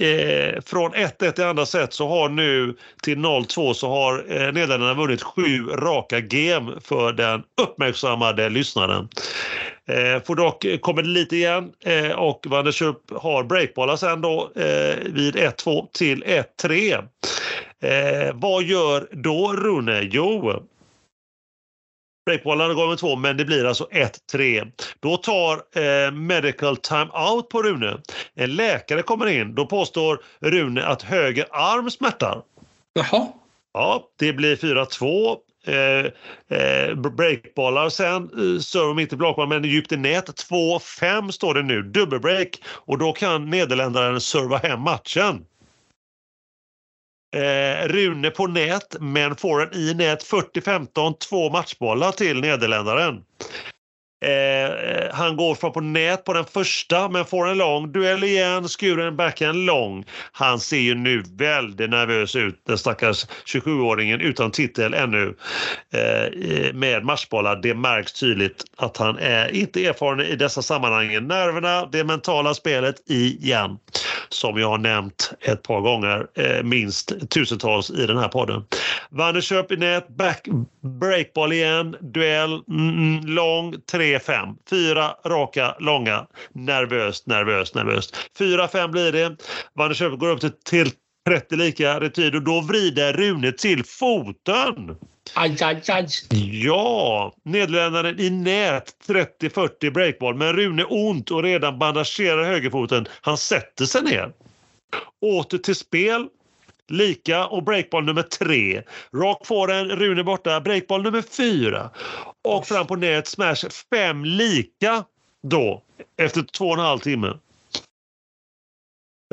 eh, från 1-1 i andra set så har nu till 0-2 så har eh, Nederländerna vunnit sju raka game för den uppmärksammade lyssnaren. Eh, får dock kommer lite igen eh, och Van der Schupp har breakbollar sen då eh, vid 1-2 till 1-3. Eh, vad gör då Rune? Jo, Breakbollarna går med två, men det blir alltså 1-3. Då tar eh, medical time out på Rune. En läkare kommer in. Då påstår Rune att höger arm smärtar. Jaha. Ja, det blir 4-2. Eh, eh, breakbollar sen, eh, serve mitt i blockbollen men djupt i nät. 2-5 står det nu, dubbelbreak och då kan nederländaren serva hem matchen. Eh, Rune på nät, men får en i nät 40-15, två matchbollar till Nederländaren. Eh, eh, han går från på nät på den första men får en lång duell igen, skuren backhand lång. Han ser ju nu väldigt nervös ut, den stackars 27-åringen utan titel ännu eh, med matchbollar. Det märks tydligt att han är inte erfaren i dessa sammanhang. Nerverna, det mentala spelet igen som jag har nämnt ett par gånger, eh, minst tusentals i den här podden. Vanderköp i nät, back, breakball igen, duell, mm, mm lång, 3-5. Fyra raka, långa. Nervöst, nervöst, nervöst. 4-5 blir det. Vanderköp går upp till, till 30 lika retur och då vrider Rune till foten. Aj, aj, aj. Ja, Nederländaren i nät 30-40 breakball men Rune ont och redan bandagerar högerfoten. Han sätter sig ner. Åter till spel. Lika och breakball nummer tre. Rak forehand, Rune borta. Breakball nummer fyra. Och fram på nät smash fem lika då efter två och en halv timme.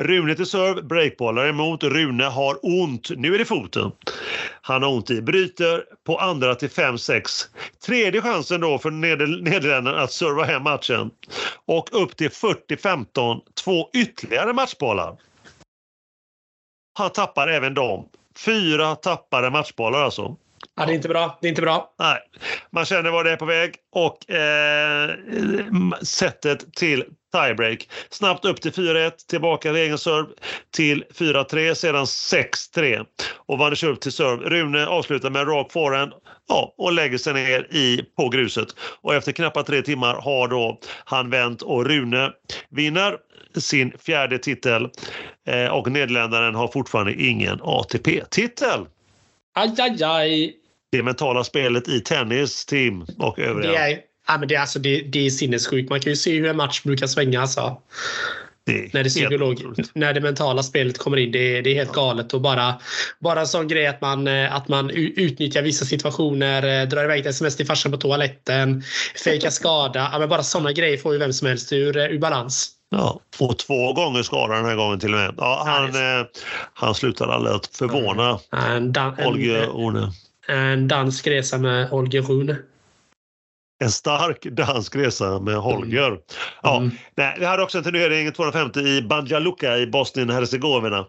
Rune till serve, breakbollar emot. Rune har ont. Nu är det foten. Han har ont i. Bryter på andra till 5-6. Tredje chansen då för Nederländerna att serva hem matchen. Och upp till 40-15. Två ytterligare matchbollar. Han tappar även dem. Fyra tappade matchbollar alltså. Ja, det är inte bra. Det är inte bra. Nej, man känner var det är på väg och eh, sättet till tiebreak. Snabbt upp till 4-1, tillbaka till egen serve till 4-3, sedan 6-3 och Vannes upp till serve. Rune avslutar med rak forehand ja, och lägger sig ner i, på gruset. Och efter knappt tre timmar har då han vänt och Rune vinner sin fjärde titel eh, och Nederländaren har fortfarande ingen ATP-titel. Aj, aj, aj. Det mentala spelet i tennis, Tim och övriga. Det är, ja, men det, är alltså, det, det är sinnessjukt. Man kan ju se hur en match brukar svänga. Alltså. Det när, det psykolog, när det mentala spelet kommer in. Det är, det är helt galet. Och bara, bara en sån grej att man, eh, att man utnyttjar vissa situationer, eh, drar iväg ett sms till farsan på toaletten, fejkar skada. Ja, men bara såna grejer får ju vem som helst ur, ur balans. Ja, och två gånger skadad den här gången till och med. Ja, han, eh, han slutade aldrig att förvåna en, Olga Rune. En dansk resa med Olga Rune. en stark dansk resa med Holger. Mm. Ja, mm. nej, vi hade också en turnering 250 i Banja Luka i Bosnien-Hercegovina.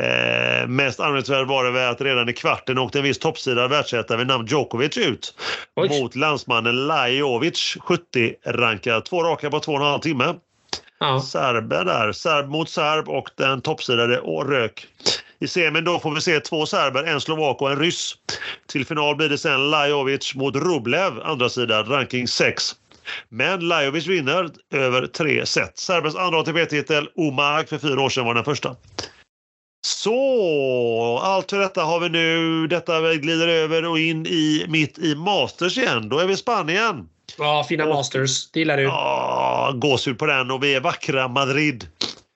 Eh, mest anmärkningsvärt var det väl att redan i kvarten åkte en viss toppsida världsettan vid namn Djokovic ut Oj. mot landsmannen Lajovic, 70-rankad. Två raka på två och en halv timme. Ja. Serber där, serb mot serb och den toppsidade rök. I semin då får vi se två serber, en slovak och en ryss. Till final blir det sen Lajovic mot Rublev, andra sidan, ranking 6. Men Lajovic vinner över tre set. Serbens andra ATP-titel, Omag för fyra år sedan var den första. Så, allt för detta har vi nu. Detta glider över och in i mitt i Masters igen. Då är vi i Spanien. Ja, fina och, Masters. Det gillar du. Ja, gåshud på den och vi är vackra Madrid.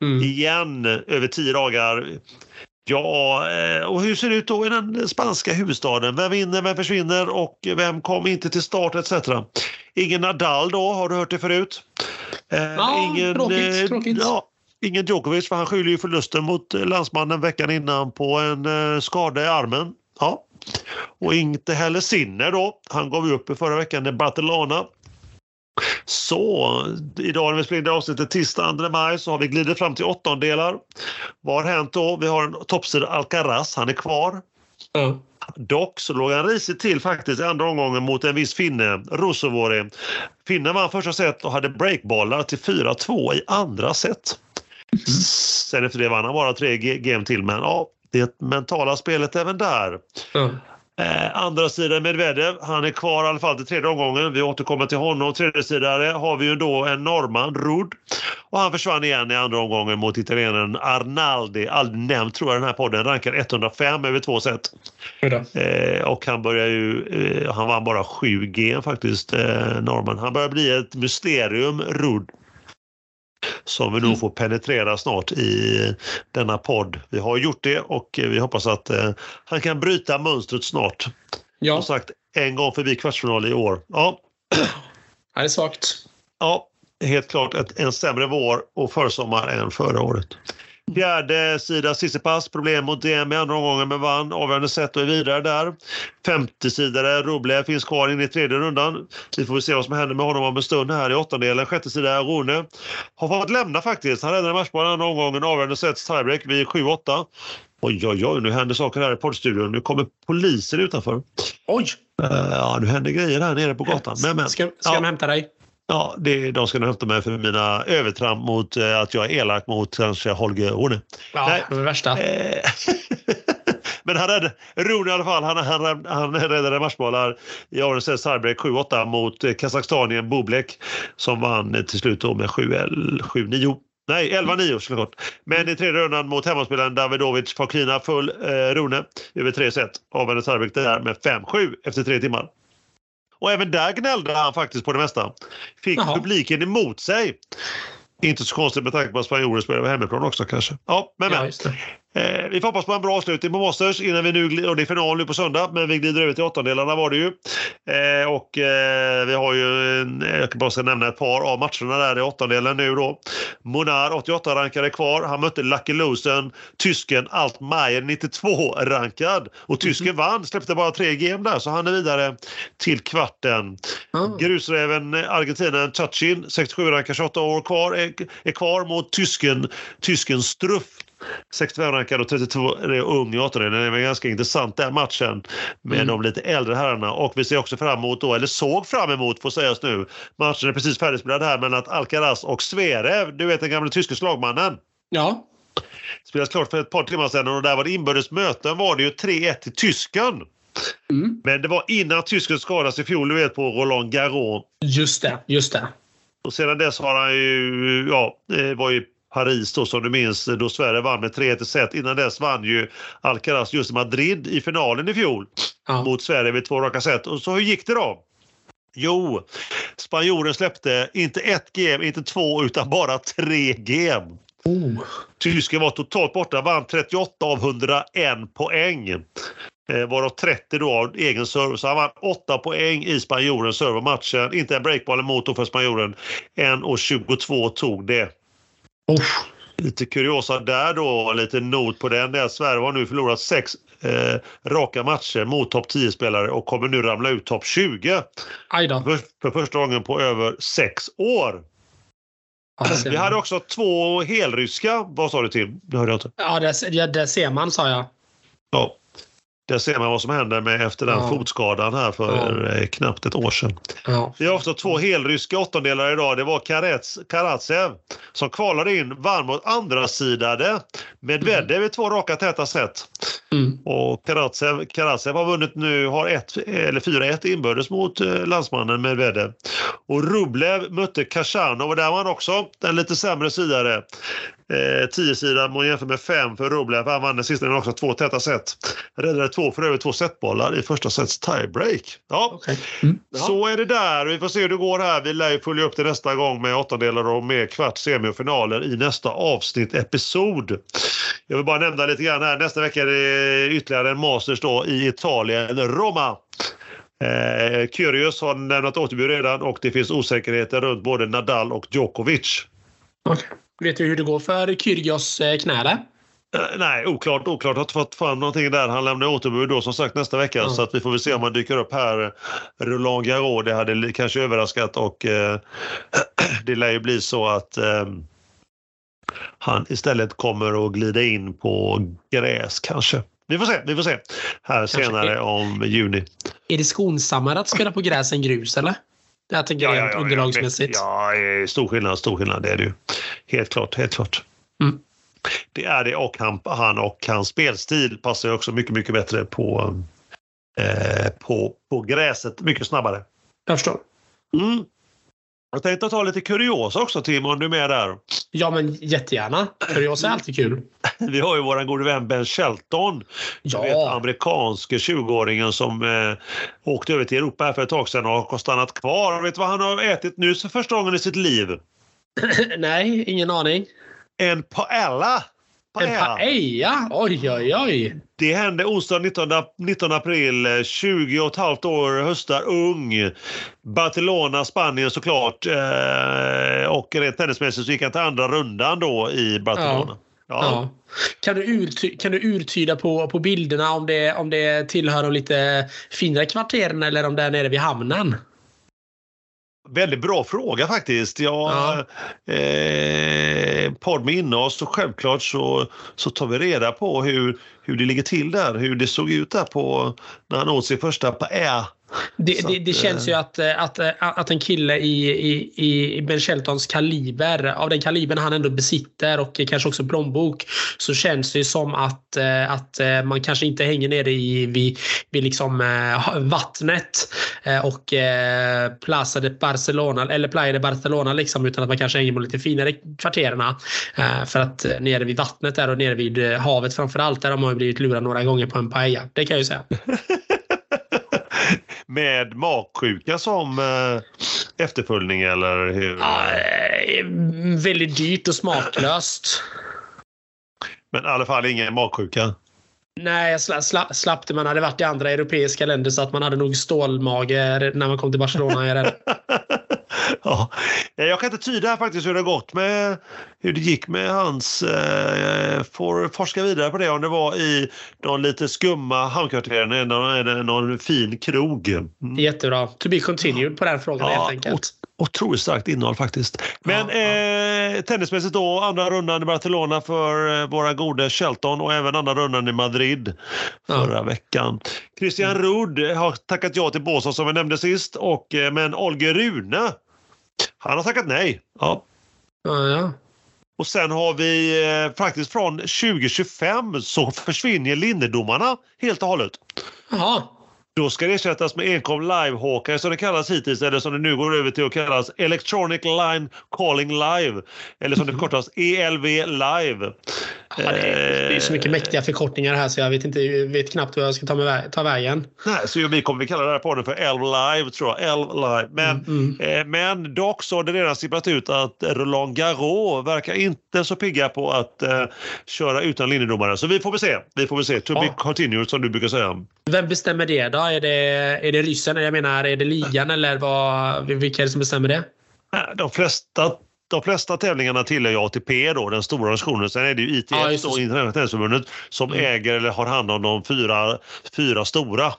Mm. Igen över tio dagar. Ja, eh, och hur ser det ut då i den spanska huvudstaden? Vem vinner, vem försvinner och vem kom inte till start etc. Ingen Nadal då, har du hört det förut? Eh, ja, ingen, tråkigt. Eh, tråkigt. Ja, ingen Djokovic för han skyller ju förlusten mot landsmannen veckan innan på en skada i armen. Ja. Och inte heller Sinner då. Han gav upp i förra veckan i Barcelona. Så idag när vi spelar in det avsnittet tisdag 2 maj så har vi glidit fram till åttondelar. Vad har hänt då? Vi har en toppsida Alcaraz, han är kvar. Mm. Dock så låg han risigt till faktiskt i andra omgången mot en viss finne, Rusovori. Finnen vann första set och hade breakbollar till 4-2 i andra set. Mm. Sen efter det vann han bara tre game till men ja, det mentala spelet även där. Mm. Eh, andra sidan Medvedev, han är kvar i alla fall till tredje omgången. Vi återkommer till honom. Tredje sidare har vi ju då en norrman, Rudd. Och han försvann igen i andra omgången mot italienaren Arnaldi. Aldrig nämnt tror jag den här podden. Rankar 105 över två set. Eh, och han börjar ju, eh, han vann bara 7 G faktiskt, eh, norrman. Han börjar bli ett mysterium, Rudd som vi nog mm. får penetrera snart i denna podd. Vi har gjort det och vi hoppas att eh, han kan bryta mönstret snart. Ja. Som sagt, en gång förbi kvartsfinal i år. Ja. Det är svagt. Ja, helt klart ett, en sämre vår och försommar än förra året. Fjärde sida Sissipas, problem mot DM i andra omgången men vann avgörande set och är vidare där. Femte sidare Rublev finns kvar in i tredje rundan. Vi får se vad som händer med honom om en stund här i åttondelen. Sjätte sida Rune har fått lämna faktiskt. Han räddade matchbollen andra omgången, avgörande set tiebreak vid 7-8. Oj, oj, oj, nu händer saker här i poddstudion. Nu kommer polisen utanför. Oj! Uh, ja, nu händer grejer här nere på gatan. Men, men, ska ska ja. de hämta dig? Ja, det, de ska nog hämta mig för mina övertramp mot eh, att jag är elak mot kanske Holger Rune. Ja, Nej. det värsta. Eh, men han räddade, Rune i alla fall, han, han, han räddade matchbollar i Arnes Tiebreak 7-8 mot eh, Kazakstanien Bublek som vann till slut med 7-9. Nej, 11-9 såklart. Men i tredje rundan mot hemmaspelaren Davidovic Fakina full eh, Rune över tre set. Avvände tiebreak där med 5-7 efter tre timmar. Och även där gnällde han faktiskt på det mesta. Fick Jaha. publiken emot sig. Inte så konstigt med tanke på att spanjorer spelar hemmaplan också kanske. Ja, men, men. Eh, vi får hoppas på en bra avslutning på Masters innan vi nu, och det är final nu på söndag, men vi glider över till åttondelarna var det ju. Eh, och eh, vi har ju, jag kan bara ska nämna ett par av matcherna där i åttondelen nu då. Monar 88 rankade kvar. Han mötte Lucky Losen, tysken Altmaier 92 rankad och tysken mm. vann, släppte bara tre game där så han är vidare till kvarten. Mm. Grusräven argentinaren Chachin, 67 rankad 28 år kvar, är, är kvar mot tysken, tysken Struff 65 rankad och 32 är ung i 18 Det är ganska intressant den matchen med mm. de lite äldre herrarna. Och vi ser också fram emot, då, eller såg fram emot får sägas nu, matchen är precis färdigspelad här mellan Alcaraz och Zverev, du vet den gamla tyske slagmannen. Ja. Spelas klart för ett par timmar sedan och där var det inbördes möten var det ju 3-1 till tysken. Mm. Men det var innan tysken skadades i fjol, du vet på Roland Garros. Just det, just det. Och sedan dess har han ju, ja, det var ju Paris då som du minns då Sverige vann med 3-1 set. Innan dess vann ju Alcaraz just Madrid i finalen i fjol ja. mot Sverige vid två raka set. Och så hur gick det då? Jo, spanjoren släppte inte ett game, inte två utan bara tre game. Oh. Tysken var totalt borta, vann 38 av 101 poäng. Eh, varav 30 då av egen serve. Så han vann 8 poäng i spanjorens servermatchen. Inte en breakball emot för spanjoren. 1.22 tog det. Oh. Lite kuriosa där då, lite not på den. Det är att Sverige har nu förlorat sex eh, raka matcher mot topp 10-spelare och kommer nu ramla ut topp 20. Aj då. För, för första gången på över sex år. Det ser Vi hade också två helryska. Vad sa du Tim? Det hörde jag inte. Ja, det, ja, det ser man, sa jag. Ja. Där ser man vad som hände med efter den Ja. fotskadan här för eh, knappt ett år sedan. Ja. Vi har också två helryska åttondelar idag. Det var Karets, Karatsev som kvalade in, vann mot andra sidade Medvedev i två raka täta set. Mm. Och Karatsev, Karatsev har vunnit nu, har ett, eller 4-1 inbördes mot eh, landsmannen Medvedev. Och Rublev mötte Kashanov och där var han också den lite sämre sidare. Eh, 10 sidan man jämför med 5 för Rublev. Han vann den sista också två täta set. Räddade två för över två setbollar i första sets tiebreak. Ja, Okej. Mm. Så är det där. Vi får se hur det går här. Vi lär ju följa upp det nästa gång med åttondelar och med kvart, semi och finaler i nästa avsnitt, episod. Jag vill bara nämna lite grann här. Nästa vecka är det ytterligare en Masters då i Italien, Roma. Eh, Kyrgios har lämnat återbud redan och det finns osäkerheter runt både Nadal och Djokovic. Okej. Vet du hur det går för Kyrgios eh, knä där? Eh, nej, oklart. Oklart. Har inte fått fram någonting där. Han lämnar återbud då som sagt nästa vecka Ja. så att vi får väl se om han dyker upp här. Roland Garros, det hade kanske överraskat och eh, det lär ju bli så att eh, han istället kommer att glida in på gräs kanske. Vi får se, vi får se. Här Kanske. senare om juni. Är det skonsammare att spela på gräs än grus, eller? Jag tänker rent underlagsmässigt. Ja, ja, stor skillnad, stor skillnad. Det är det ju. Helt klart, helt klart. Mm. Det är det och han, han och hans spelstil passar ju också mycket, mycket bättre på, eh, på, på gräset. Mycket snabbare. Jag förstår. Mm. Jag tänkte ta lite kuriosa också Tim, om du är med där. Ja, men jättegärna. Kuriosa är alltid kul. Vi har ju vår gode vän Ben Shelton. Ja. Du vet, amerikanske 20-åringen som eh, åkte över till Europa för ett tag sedan och har stannat kvar. Vet du vad han har ätit nu för första gången i sitt liv? Nej, ingen aning. En paella! En paella? Oj, oj, oj. Det hände onsdag 19, ap- 19 april, eh, 20 och ett halvt år, höstar, ung. Barcelona, Spanien såklart. Eh, och rent tennismässigt så gick han till andra rundan då i Barcelona. Ja. Ja. Kan, du urty- kan du urtyda på, på bilderna om det, om det tillhör de lite finare kvarteren eller om det är nere vid hamnen? Väldigt bra fråga faktiskt. Jag, Ja. eh, podd med innehåll så självklart så, så tar vi reda på hur, hur det ligger till där. Hur det såg ut där på när han åt sin första paella. Det, det, det känns ju att, eh, att, eh, att en kille i, i, i Ben Sheltons kaliber, av den kalibern han ändå besitter och kanske också plånbok, så känns det ju som att, eh, att eh, man kanske inte hänger nere i, vid, vid liksom, eh, vattnet eh, och eh, Plaza de Barcelona, eller Playa de Barcelona, liksom, utan att man kanske hänger på lite finare kvartererna. Eh, För att eh, nere vid vattnet där och nere vid eh, havet framför allt, där har man ju blivit lurad några gånger på en paella. Det kan jag ju säga. Med magsjuka som eh, efterföljning eller hur? Ja, eh, väldigt dyrt och smaklöst. Men i alla fall ingen magsjuka. Nej, jag sla, sla, slapp det. Man hade varit i andra europeiska länder så att man hade nog stålmage när man kom till Barcelona. ja. Jag kan inte tyda faktiskt hur det gått med hur det gick med hans... Eh, får forska vidare på det om det var i de lite skumma hamnkvarteren eller någon, någon fin krog. Mm. Jättebra. To be continued på den frågan Ja, helt enkelt. Otroligt starkt innehåll faktiskt. Men Ja, eh, tennismässigt då, andra rundan i Barcelona för eh, våra gode Shelton och även andra rundan i Madrid förra veckan. Christian Ruud har tackat ja till Båstad som vi nämnde sist, och, eh, men Olger Rune, han har tackat nej. Ja. Ja, ja. Och sen har vi eh, faktiskt från 2025 så försvinner linnedomarna helt och hållet. Jaha. Då ska det ersättas med enkom live-hawkeye som det kallas hittills eller som det nu går över till att kallas Electronic Line Calling Live. Eller som det förkortas ELV Live. Ja, det, är, det är så mycket mäktiga förkortningar här så jag vet, inte, jag vet knappt vad jag ska ta, med, ta vägen. Nej, så vi kommer vi kalla det här podden för Elv Live tror jag. Elv Live. Men, Mm, eh, men dock så har det redan sipprat ut att Roland Garros verkar inte så pigga på att eh, köra utan linjedomare. Så vi får väl se. Vi får väl se. To be Ja. continued som du brukar säga. Vem bestämmer det då? Är det, är det ryssen? Jag menar, är det ligan eller vad, vilka är det som bestämmer det? De flesta de flesta tävlingarna tillhör ju ATP då, den stora organisationen. Sen är det ju ITF, Ja, Internationella tennisförbundet, som Mm. äger eller har hand om de fyra, fyra stora.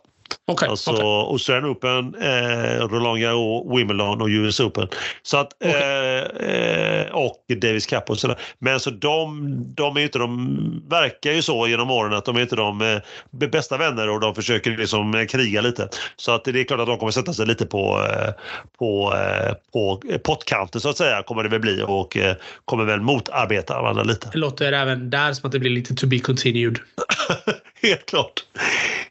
Okej, Alltså okej. Australian Open, eh, Roland Garros, Wimbledon och US Open. Så att, Okej. eh, eh, och Davis Cup och sådär. Men så de, de är inte, de verkar ju så genom åren att de är inte de eh, bästa vänner och de försöker liksom eh, kriga lite. Så att det är klart att de kommer sätta sig lite på, eh, på, på pottkanten så att säga kommer det väl bli och kommer väl motarbeta varandra lite. Det låter även där som att det blir lite to be continued. Helt klart.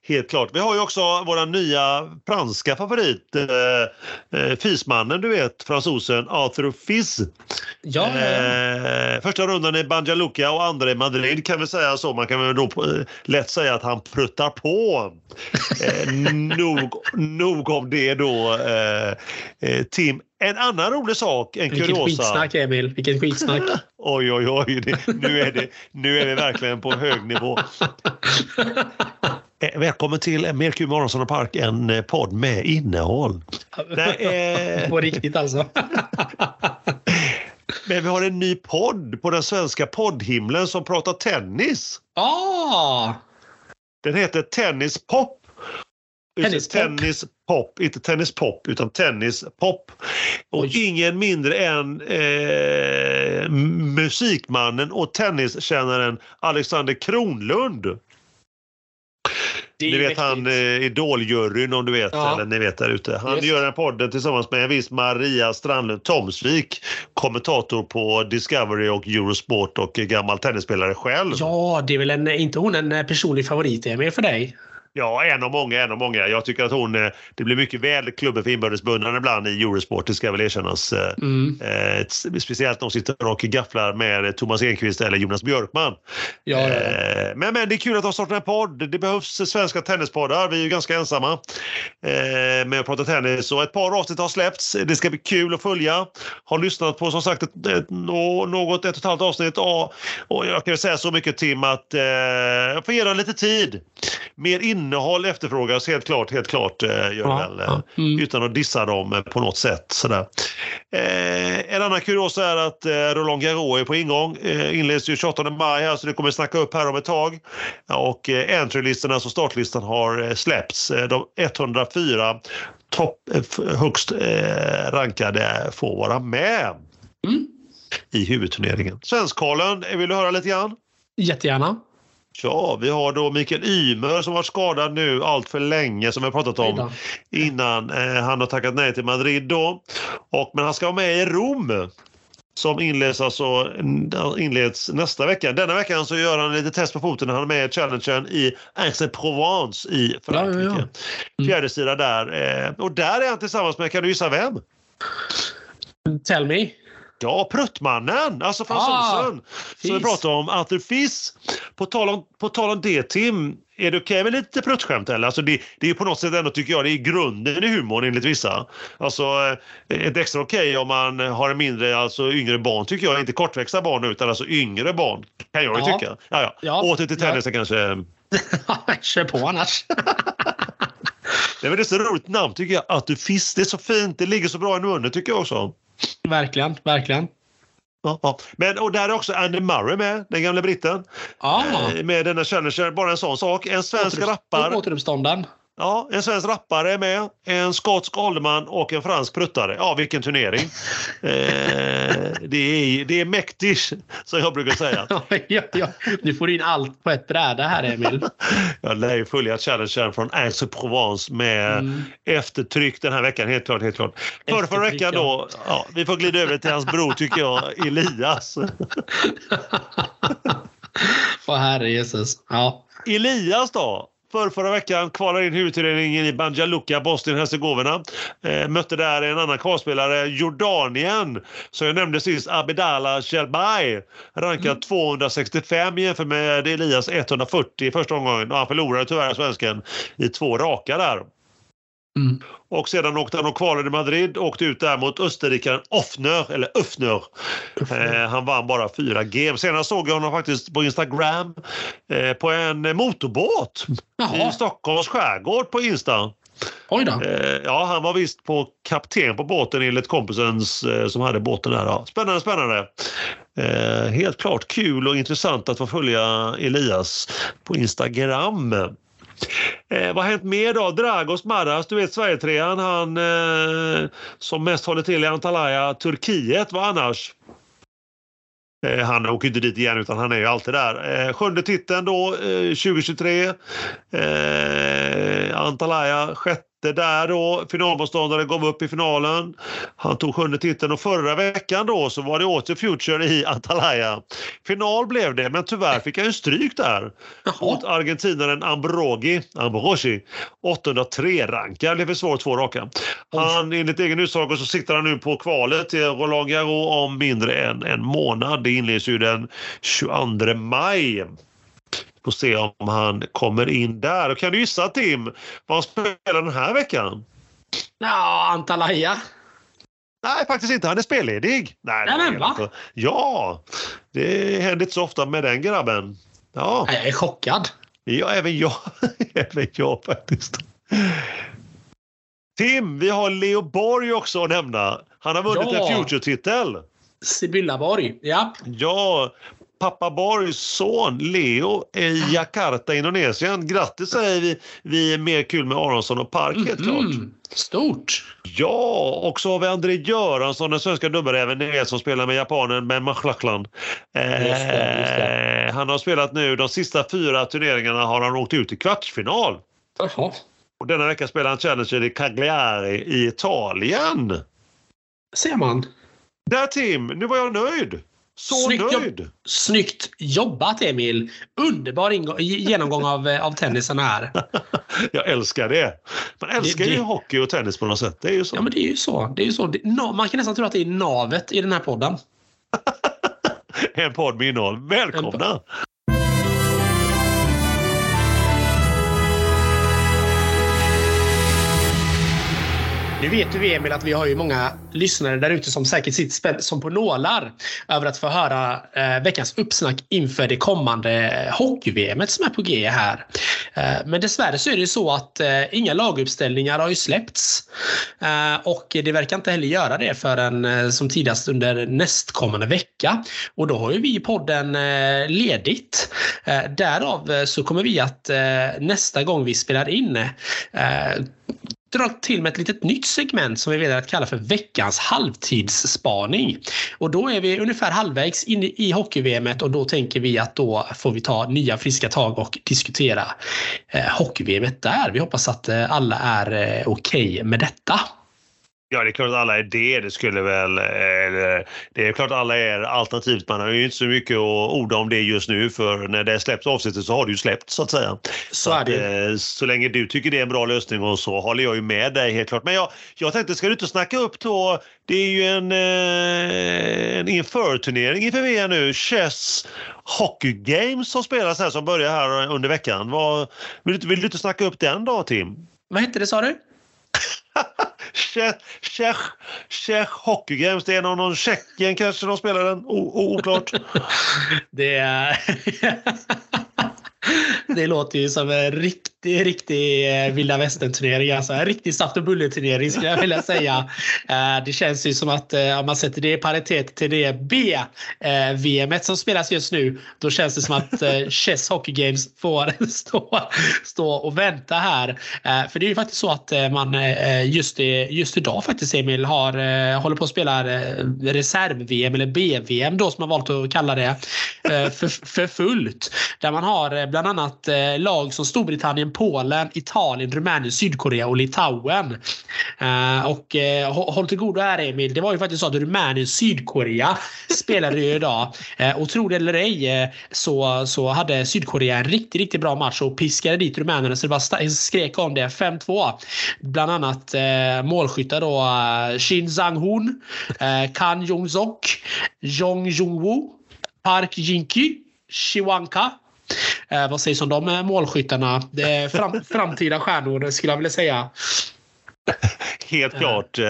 Helt klart. Vi har ju också våra nya franska favorit, eh, eh, Fismannen, du vet, fransosen Arthur. Ja, ja, ja. Eh, första rundan i Banja Luka och andra i Madrid kan vi säga så. Man kan väl då eh, lätt säga att han pruttar på. Eh, nog, nog om det då, eh, eh, Tim. En annan rolig sak, en Vilket kuriosa. skitsnack Emil. Vilket skitsnack. Oj, oj, oj. Det, nu, är det, nu är vi verkligen på hög nivå. Eh, Välkommen till Merkur Morgonsson och Park, en eh, podd med innehåll. Nej, eh, På riktigt alltså. men vi har en ny podd på den svenska poddhimlen som pratar tennis. Ah! Den heter Tennis Pop. Tennis tennis pop, inte tennis pop utan tennis pop. Och Oj. ingen mindre än eh, musikmannen och tenniskännaren Alexander Kronlund. Är Ni vet han eh, Idoljuryn om du vet, Ja. eller ni vet där ute. Han Just. gör den podden tillsammans med en viss Maria Strandlund Tomsvik, kommentator på Discovery och Eurosport och gammal tennisspelare själv. Ja, det är väl en, inte hon en personlig favorit Emil för dig? Ja, en av många, en av många. Jag tycker att hon, eh, det blir mycket väl klubben för inbördes beundran ibland i Eurosport, det ska väl erkännas. Eh, Mm. eh, speciellt när de sitter och gafflar med Thomas Enqvist eller Jonas Björkman. Ja, ja. Eh, Men, men det är kul att de startar en podd. Det behövs svenska tennispoddar. Vi är ju ganska ensamma eh, med att prata tennis. Och ett par avsnitt har släppts. Det ska bli kul att följa. Har lyssnat på som sagt ett, ett, nå- något, ett och ett halvt avsnitt. Och, och jag kan säga så mycket Tim att eh, jag får ge dem lite tid. Mer innehåll efterfrågas helt klart, helt klart eh, gör Ja, väl. eh, ja. Mm. Utan att dissa dem eh, på något sätt. Sådär. Eh, en annan kuriosa är att eh, Roland Garros är på ingång. Inleds ju 28 maj här så det kommer snacka upp här om ett tag. Och eh, entrylistan, alltså startlistan, har släppts. De 104 topp, högst rankade får vara med Mm. i huvudturneringen. Svenskkollen, vill du höra lite grann? Jättegärna. Ja, vi har då Mikael Ymer som varit skadad nu allt för länge som vi pratat om innan eh, han har tackat nej till Madrid då. Och, men han ska vara med i Rom som inleds, alltså, inleds nästa vecka. Denna veckan så gör han lite test på foten när han är med i challengen i Aix-en-Provence i Frankrike. Ja, ja, ja. Mm. Fjärde sida där. Eh, och där är han tillsammans med, kan du gissa vem? Tell me. Ja, Pruttmannen, alltså fransosen. som vi Fis. pratade om, Arthur Fils. På tal om, på tal om det Tim, är det okej med lite pruttskämt eller? Alltså det, det är på något sätt ändå tycker jag, det är grunden i humorn enligt vissa. Alltså eh, ett extra okej om man har en mindre, alltså yngre barn tycker jag, inte kortväxta barn utan alltså yngre barn. Kan jag ju Ja. tycka. Ja, ja. Ja. Åter till tennisen kanske. Kör på annars. Det är så roligt namn tycker jag, Arthur Fils. Det är så fint, det ligger så bra i munnen tycker jag också. Verkligen, verkligen. Ja, ja. Men, och där är också Andy Murray med, den gamla britten. Ah, Eh, Med denna challenger, bara en sån sak. En svensk rappare. Återuppstånden. Ja, en svensk rappare är med, en skotsk ålderman och en fransk pruttare. Ja, vilken turnering. eh, det, är, det är mäktigt, som jag brukar säga. ja, ja. Nu får du in allt på ett bräde här Emil. Jag lär ju följa challengen från Aix-en-Provence med Mm. eftertryck den här veckan, helt klart. Helt klart. Förra Eftertryck, veckan då, ja, vi får glida över till hans bror tycker jag, Elias. Åh herre Jesus. Ja. Elias då? För förra veckan kvalade in huvudturneringen i Banja Luka, Bosnien-Hercegovina. Eh, mötte där en annan kvalspelare, Jordanien, som jag nämnde sist, Abedallah Shelbay. Rankad 265 jämfört med Elias 140 i första omgången. Och han förlorade tyvärr svensken i två raka där. Mm. Och sedan åkte han och kvalade i Madrid och åkte ut där mot österrikaren Offner, eller Öffner. Eh, han vann bara fyra game. Senast såg jag honom faktiskt på Instagram eh, på en motorbåt Jaha. i Stockholms skärgård på Insta. Oj då. Eh, ja, han var visst på kapten på båten enligt kompisens eh, som hade båten där. Ja. Spännande, spännande. Eh, helt klart kul och intressant att få följa Elias på Instagram. Eh, vad har hänt mer då? Dragos Maras, du vet Sverigetrean, han eh, som mest håller till i Antalya, Turkiet. Vad annars? Eh, han åker inte dit igen utan han är ju alltid där. Eh, sjunde titeln då, eh, 2023. Antalaya, Antalya sjätte där då. Finalmotståndaren gav upp i finalen. Han tog sjunde titeln och förra veckan då så var det åter Future i Antalya. Final blev det men tyvärr fick han ju stryk där. Jaha. Mot argentinaren Ambrogi, Ambrogi 803-rankad, blev för svår två raka. Han, enligt egen utsago så siktar han nu på kvalet till Roland Garros om mindre än en månad. Det inleds ju den 22 maj. Får se om han kommer in där. Och kan du gissa Tim vad han spelar den här veckan? Ja, Antalya. Nej, faktiskt inte. Han är spelledig. Nej, Nej, men va? helt- Ja, det händer inte så ofta med den grabben. Ja, Jag är chockad. ja även jag. även jag faktiskt. Tim, vi har Leo Borg också att nämna. Han har vunnit Ja. en Future-titel. Sibylla Borg. Ja. Ja, pappa Borgs son Leo i Jakarta, Indonesien. Grattis säger vi. Vi är mer kul med Aronsson och Park helt klart. Mm. Stort. Ja, och så har vi André Göransson, den svenska dubbelräven, ni vet som spelar med japanen med Machlachlan. Eh. Han har spelat nu, de sista fyra turneringarna har han åkt ut i kvartsfinal. Jaha. Och denna vecka spelar han Challenger i Cagliari i Italien. Ser man. Där Tim, nu var jag nöjd. Så Snyggt jobb. Snyggt jobbat Emil. Underbar ingång, genomgång av, eh, av tennisen här. Jag älskar det. Man älskar det- ju hockey och tennis på något sätt. Det är ju så. Ja men det är ju så. Det är ju så. Det, na- man kan nästan tro att det är navet i den här podden. En podd med innehåll. Välkomna! Nu vet du Emil att vi har ju många lyssnare där ute som säkert sitter som på nålar över att få höra eh, veckans uppsnack inför det kommande eh, hockey-VM som är på G här. Eh, men dessvärre så är det ju så att eh, inga laguppställningar har ju släppts. Eh, och det verkar inte heller göra det förrän eh, som tidigast under nästkommande vecka. Och då har ju vi i podden eh, ledigt. Eh, därav eh, så kommer vi att eh, nästa gång vi spelar in eh, eh, dra till med ett litet nytt segment som vi väljer att kalla för veckans halvtidsspaning. Och då är vi ungefär halvvägs in i hockey-VMet och då tänker vi att då får vi ta nya friska tag och diskutera eh, hockey-VMet där. Vi hoppas att eh, alla är eh, okej med detta. Ja, det är klart att alla är det. Det skulle väl... Eller, det är klart att alla är alternativt. Man har ju inte så mycket att orda om det just nu för när det släpps avsnittet så har det ju släppt så att säga. Så är att, det ju. eh, så länge du tycker det är en bra lösning och så håller jag ju med dig helt klart. Men jag, jag tänkte, ska du inte snacka upp då? Det är ju en, eh, en införturnering inför VM nu. Chess Hockey Games som spelas här som börjar här under veckan. Vad, vill, du, vill du inte snacka upp den då Tim? Vad hette det sa du? Tjech, Czech, Czech Hockey Games. Det är någon, någon Tjeckien kanske de spelar den. O, o, oklart. Det är... Det låter ju som en riktig, riktig eh, vilda västern-turnering. Alltså en riktig saft och bulle-turnering skulle jag vilja säga. Eh, Det känns ju som att eh, om man sätter det i paritet till det B-VM som spelas just nu, då känns det som att Chess Hockey Games får stå, stå och vänta här. För det är ju faktiskt så att man just, i- just idag faktiskt Emil har, håller på att spela reserv-VM eller B-VM då som man valt att kalla det för, för fullt. Där man har bland annat lag som Storbritannien, Polen, Italien, Rumänien, Sydkorea och Litauen. Eh, Och eh, håll till godo här Emil, det var ju faktiskt så att Rumänien, Sydkorea spelade ju idag. Eh, Och tro det eller ej eh, så, så hade Sydkorea en riktigt, riktigt bra match och piskade dit rumänerna så det bara skrek om det. 5-2. Bland annat eh, målskyttar då eh, Shin Sang-Hoon, eh, Kan Jong-Sok, Jong Jung-Woo, Park Jinky, Shiwanka. Eh, vad sägs om de eh, målskyttarna? Det är fram, framtida stjärnor skulle jag vilja säga. helt klart. Eh,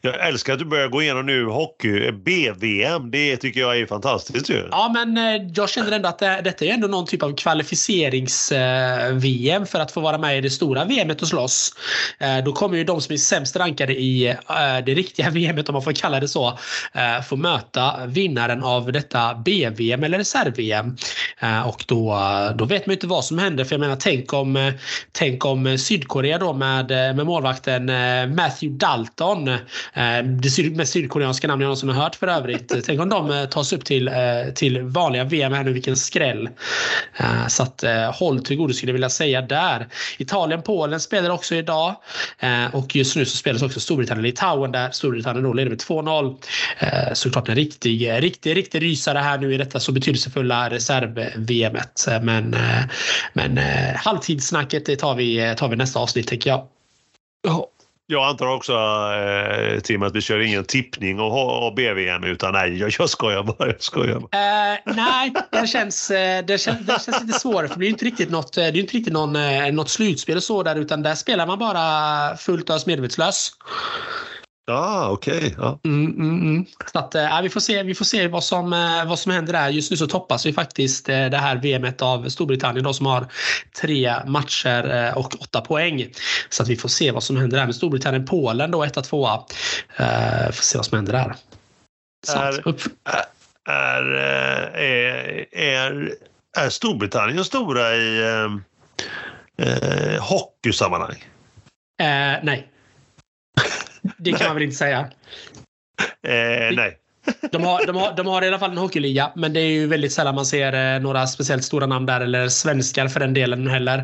jag älskar att du börjar gå igenom nu hockey, BVM. Det tycker jag är fantastiskt ju. Ja, men eh, jag känner ändå att det, detta är ändå någon typ av kvalificerings-VM för att få vara med i det stora VMet och slåss. Då kommer ju de som är sämst rankade i det riktiga VMet, om man får kalla det så, få möta vinnaren av detta BVM eller reserv-VM. Och då, då vet man ju inte vad som händer. För jag menar, tänk om, tänk om Sydkorea då med, med målvakten Matthew Dalton. Det mest sydkoreanska namn jag någonsin har hört för övrigt. Tänk om de tas upp till, till vanliga VM här nu, vilken skräll. Så att håll till godo skulle jag vilja säga där. Italien-Polen spelar också idag. Och just nu så spelas också Storbritannien-Litauen där Storbritannien då leder med 2-0. Såklart en riktig, riktig, riktig rysare här nu i detta så betydelsefulla reserv-VMet. Men, men halvtidssnacket det tar vi, tar vi nästa avsnitt tänker jag. Jag antar också eh, Tim att vi kör ingen tippning och, och BVM utan nej, jag, jag skojar bara. Jag skojar bara. Eh, nej, det känns, eh, det, känns, det känns lite svårare för det är inte riktigt något, eh, det är inte riktigt någon, eh, något slutspel och så där utan där spelar man bara fullt ös medvetslös. Ah, okej. Okay. Ja. Mm, mm, mm. Så att, äh, vi får se, vi får se vad, som, äh, vad som händer där. Just nu så toppas vi faktiskt äh, det här VMet av Storbritannien då, som har tre matcher och åtta poäng. Så att vi får se vad som händer där med Storbritannien-Polen då, 1-2. Uh, får se vad som händer där. är, är, är, är, är Storbritannien stora i eh, hockeysammanhang? nej. Det kan man väl inte säga? Eh, nej. De har, de, har, de har i alla fall en hockeyliga, men det är ju väldigt sällan man ser eh, några speciellt stora namn där, eller svenskar för den delen heller.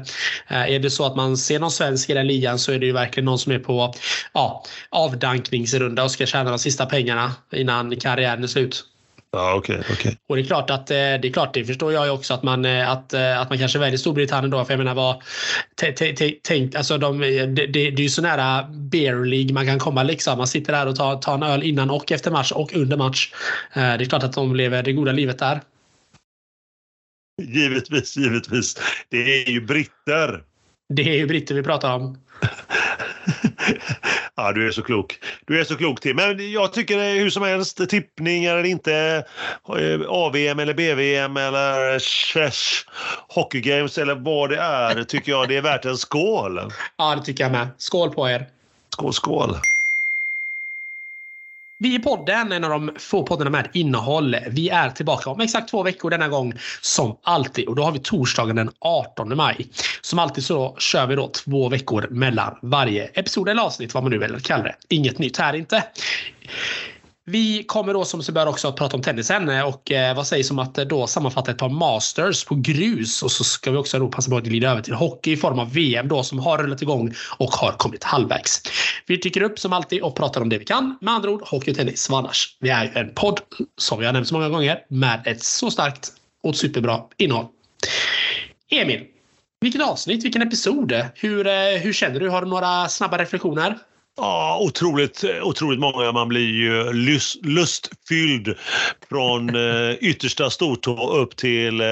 Eh, är det så att man ser någon svensk i den ligan så är det ju verkligen någon som är på ja, avdankningsrunda och ska tjäna de sista pengarna innan karriären är slut. Ja, okay, okay. Och det är klart att eh, det är klart, det förstår jag också att man eh, att, eh, att man kanske väljer Storbritannien då. För jag menar vad tänk alltså de, det, det, det är ju så nära beer League man kan komma liksom. Man sitter där och tar, tar en öl innan och efter match och under match. Det är klart att de lever det goda livet där. Givetvis, givetvis. Det är ju britter. Det är ju britter vi pratar om. Ja, du är så klok. Du är så klok Tim. Men jag tycker hur som helst, tippning eller inte, eh, AVM eller BVM eller Chesh Hockey Games eller vad det är, tycker jag det är värt en skål. Ja, det tycker jag med. Skål på er. Skål, skål. Vi i podden, en av de få poddarna med innehåll. Vi är tillbaka om exakt två veckor denna gång som alltid och då har vi torsdagen den 18 maj. Som alltid så kör vi då två veckor mellan varje episod eller avsnitt, vad man nu vill kalla det. Inget nytt här inte. Vi kommer då som sig bör också att prata om tennisen eh, och eh, vad sägs om att eh, då sammanfatta ett par masters på grus och så ska vi också då passa på att glida över till hockey i form av VM då som har rullat igång och har kommit halvvägs. Vi tycker upp som alltid och pratar om det vi kan. Med andra ord hockey och tennis annars. Vi är en podd som vi har nämnt så många gånger med ett så starkt och superbra innehåll. Emil, vilket avsnitt, vilken episod. Hur, eh, hur känner du? Har du några snabba reflektioner? Ja, otroligt, otroligt många. Man blir ju lust, lustfylld från eh, yttersta stortå upp till eh,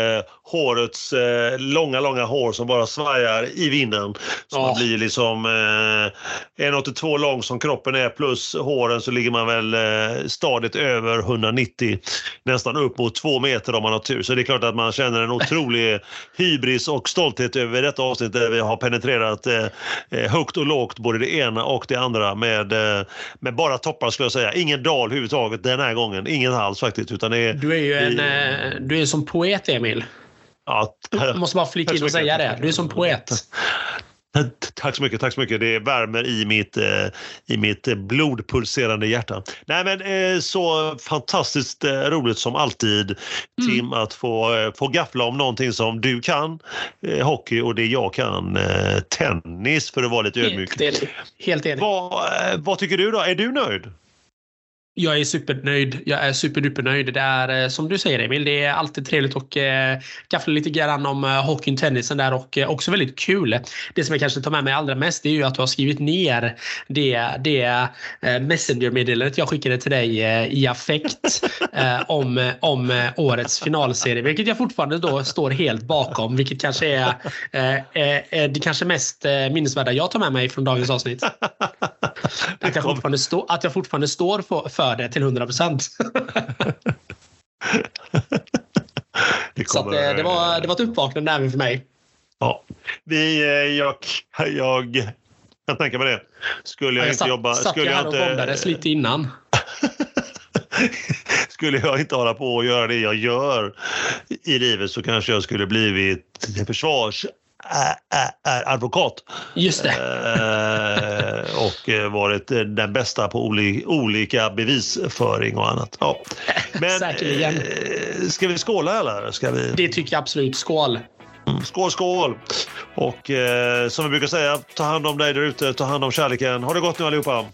hårets eh, långa, långa hår som bara svajar i vinden. Så oh. man blir liksom eh, 1,82 lång som kroppen är plus håren så ligger man väl eh, stadigt över 190. Nästan upp mot två meter om man har tur. Så det är klart att man känner en otrolig hybris och stolthet över detta avsnitt där vi har penetrerat eh, eh högt och lågt både det ena och det andra med, eh, med bara toppar skulle jag säga. Ingen dal överhuvudtaget den här gången. Ingen alls faktiskt. Utan det är, du är ju en, det, du är som poet Emil. Ja, jag måste bara flika in och säga det. Du är som poet. Tack så mycket, tack så mycket. Det värmer i mitt, eh, i mitt blodpulserande hjärta. Nej men eh, så fantastiskt eh, roligt som alltid Tim mm. att få, eh, få gaffla om någonting som du kan, eh, hockey och det jag kan, eh, tennis för att vara lite ödmjuk. Helt enig. Helt enig. Vad, vad tycker du då? Är du nöjd? Jag är supernöjd. Jag är superdupernöjd. Det är eh, som du säger Emil, det är alltid trevligt att eh, gaffla lite grann om eh, hockeyn, tennisen där och eh, också väldigt kul. Det som jag kanske tar med mig allra mest är ju att du har skrivit ner det, det eh, Messenger-meddelandet jag skickade till dig i affekt om, om årets finalserie, vilket jag fortfarande då står helt bakom, vilket kanske är det kanske mest minnesvärda jag tar med mig från dagens avsnitt. att, jag fortfarande stå, att jag fortfarande står för, för det till 100 procent. Så att, det, det, var, det var ett uppvaknande även för mig. Ja. Vi, jag, jag kan tänka mig det. Skulle jag, jag inte satt, jobba... Satt skulle jag här och inte... bombades lite innan. skulle jag inte hålla på och göra det jag gör i livet så kanske jag skulle blivit försvars advokat. Just det. Eh, och varit den bästa på olika bevisföring och annat. Ja. Men, Säkerligen. Eh, ska vi skåla eller? Ska vi... Det tycker jag absolut. Skål! Mm, skål, skål! Och eh, som vi brukar säga, ta hand om dig där ute, ta hand om kärleken. Ha det gott nu allihopa!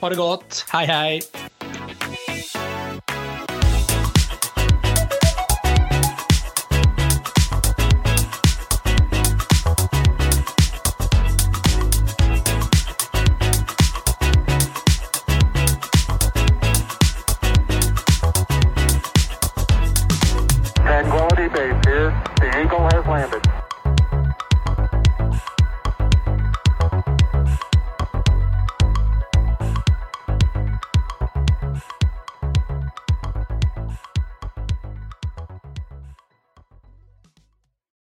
Ha det gott! Hej, hej!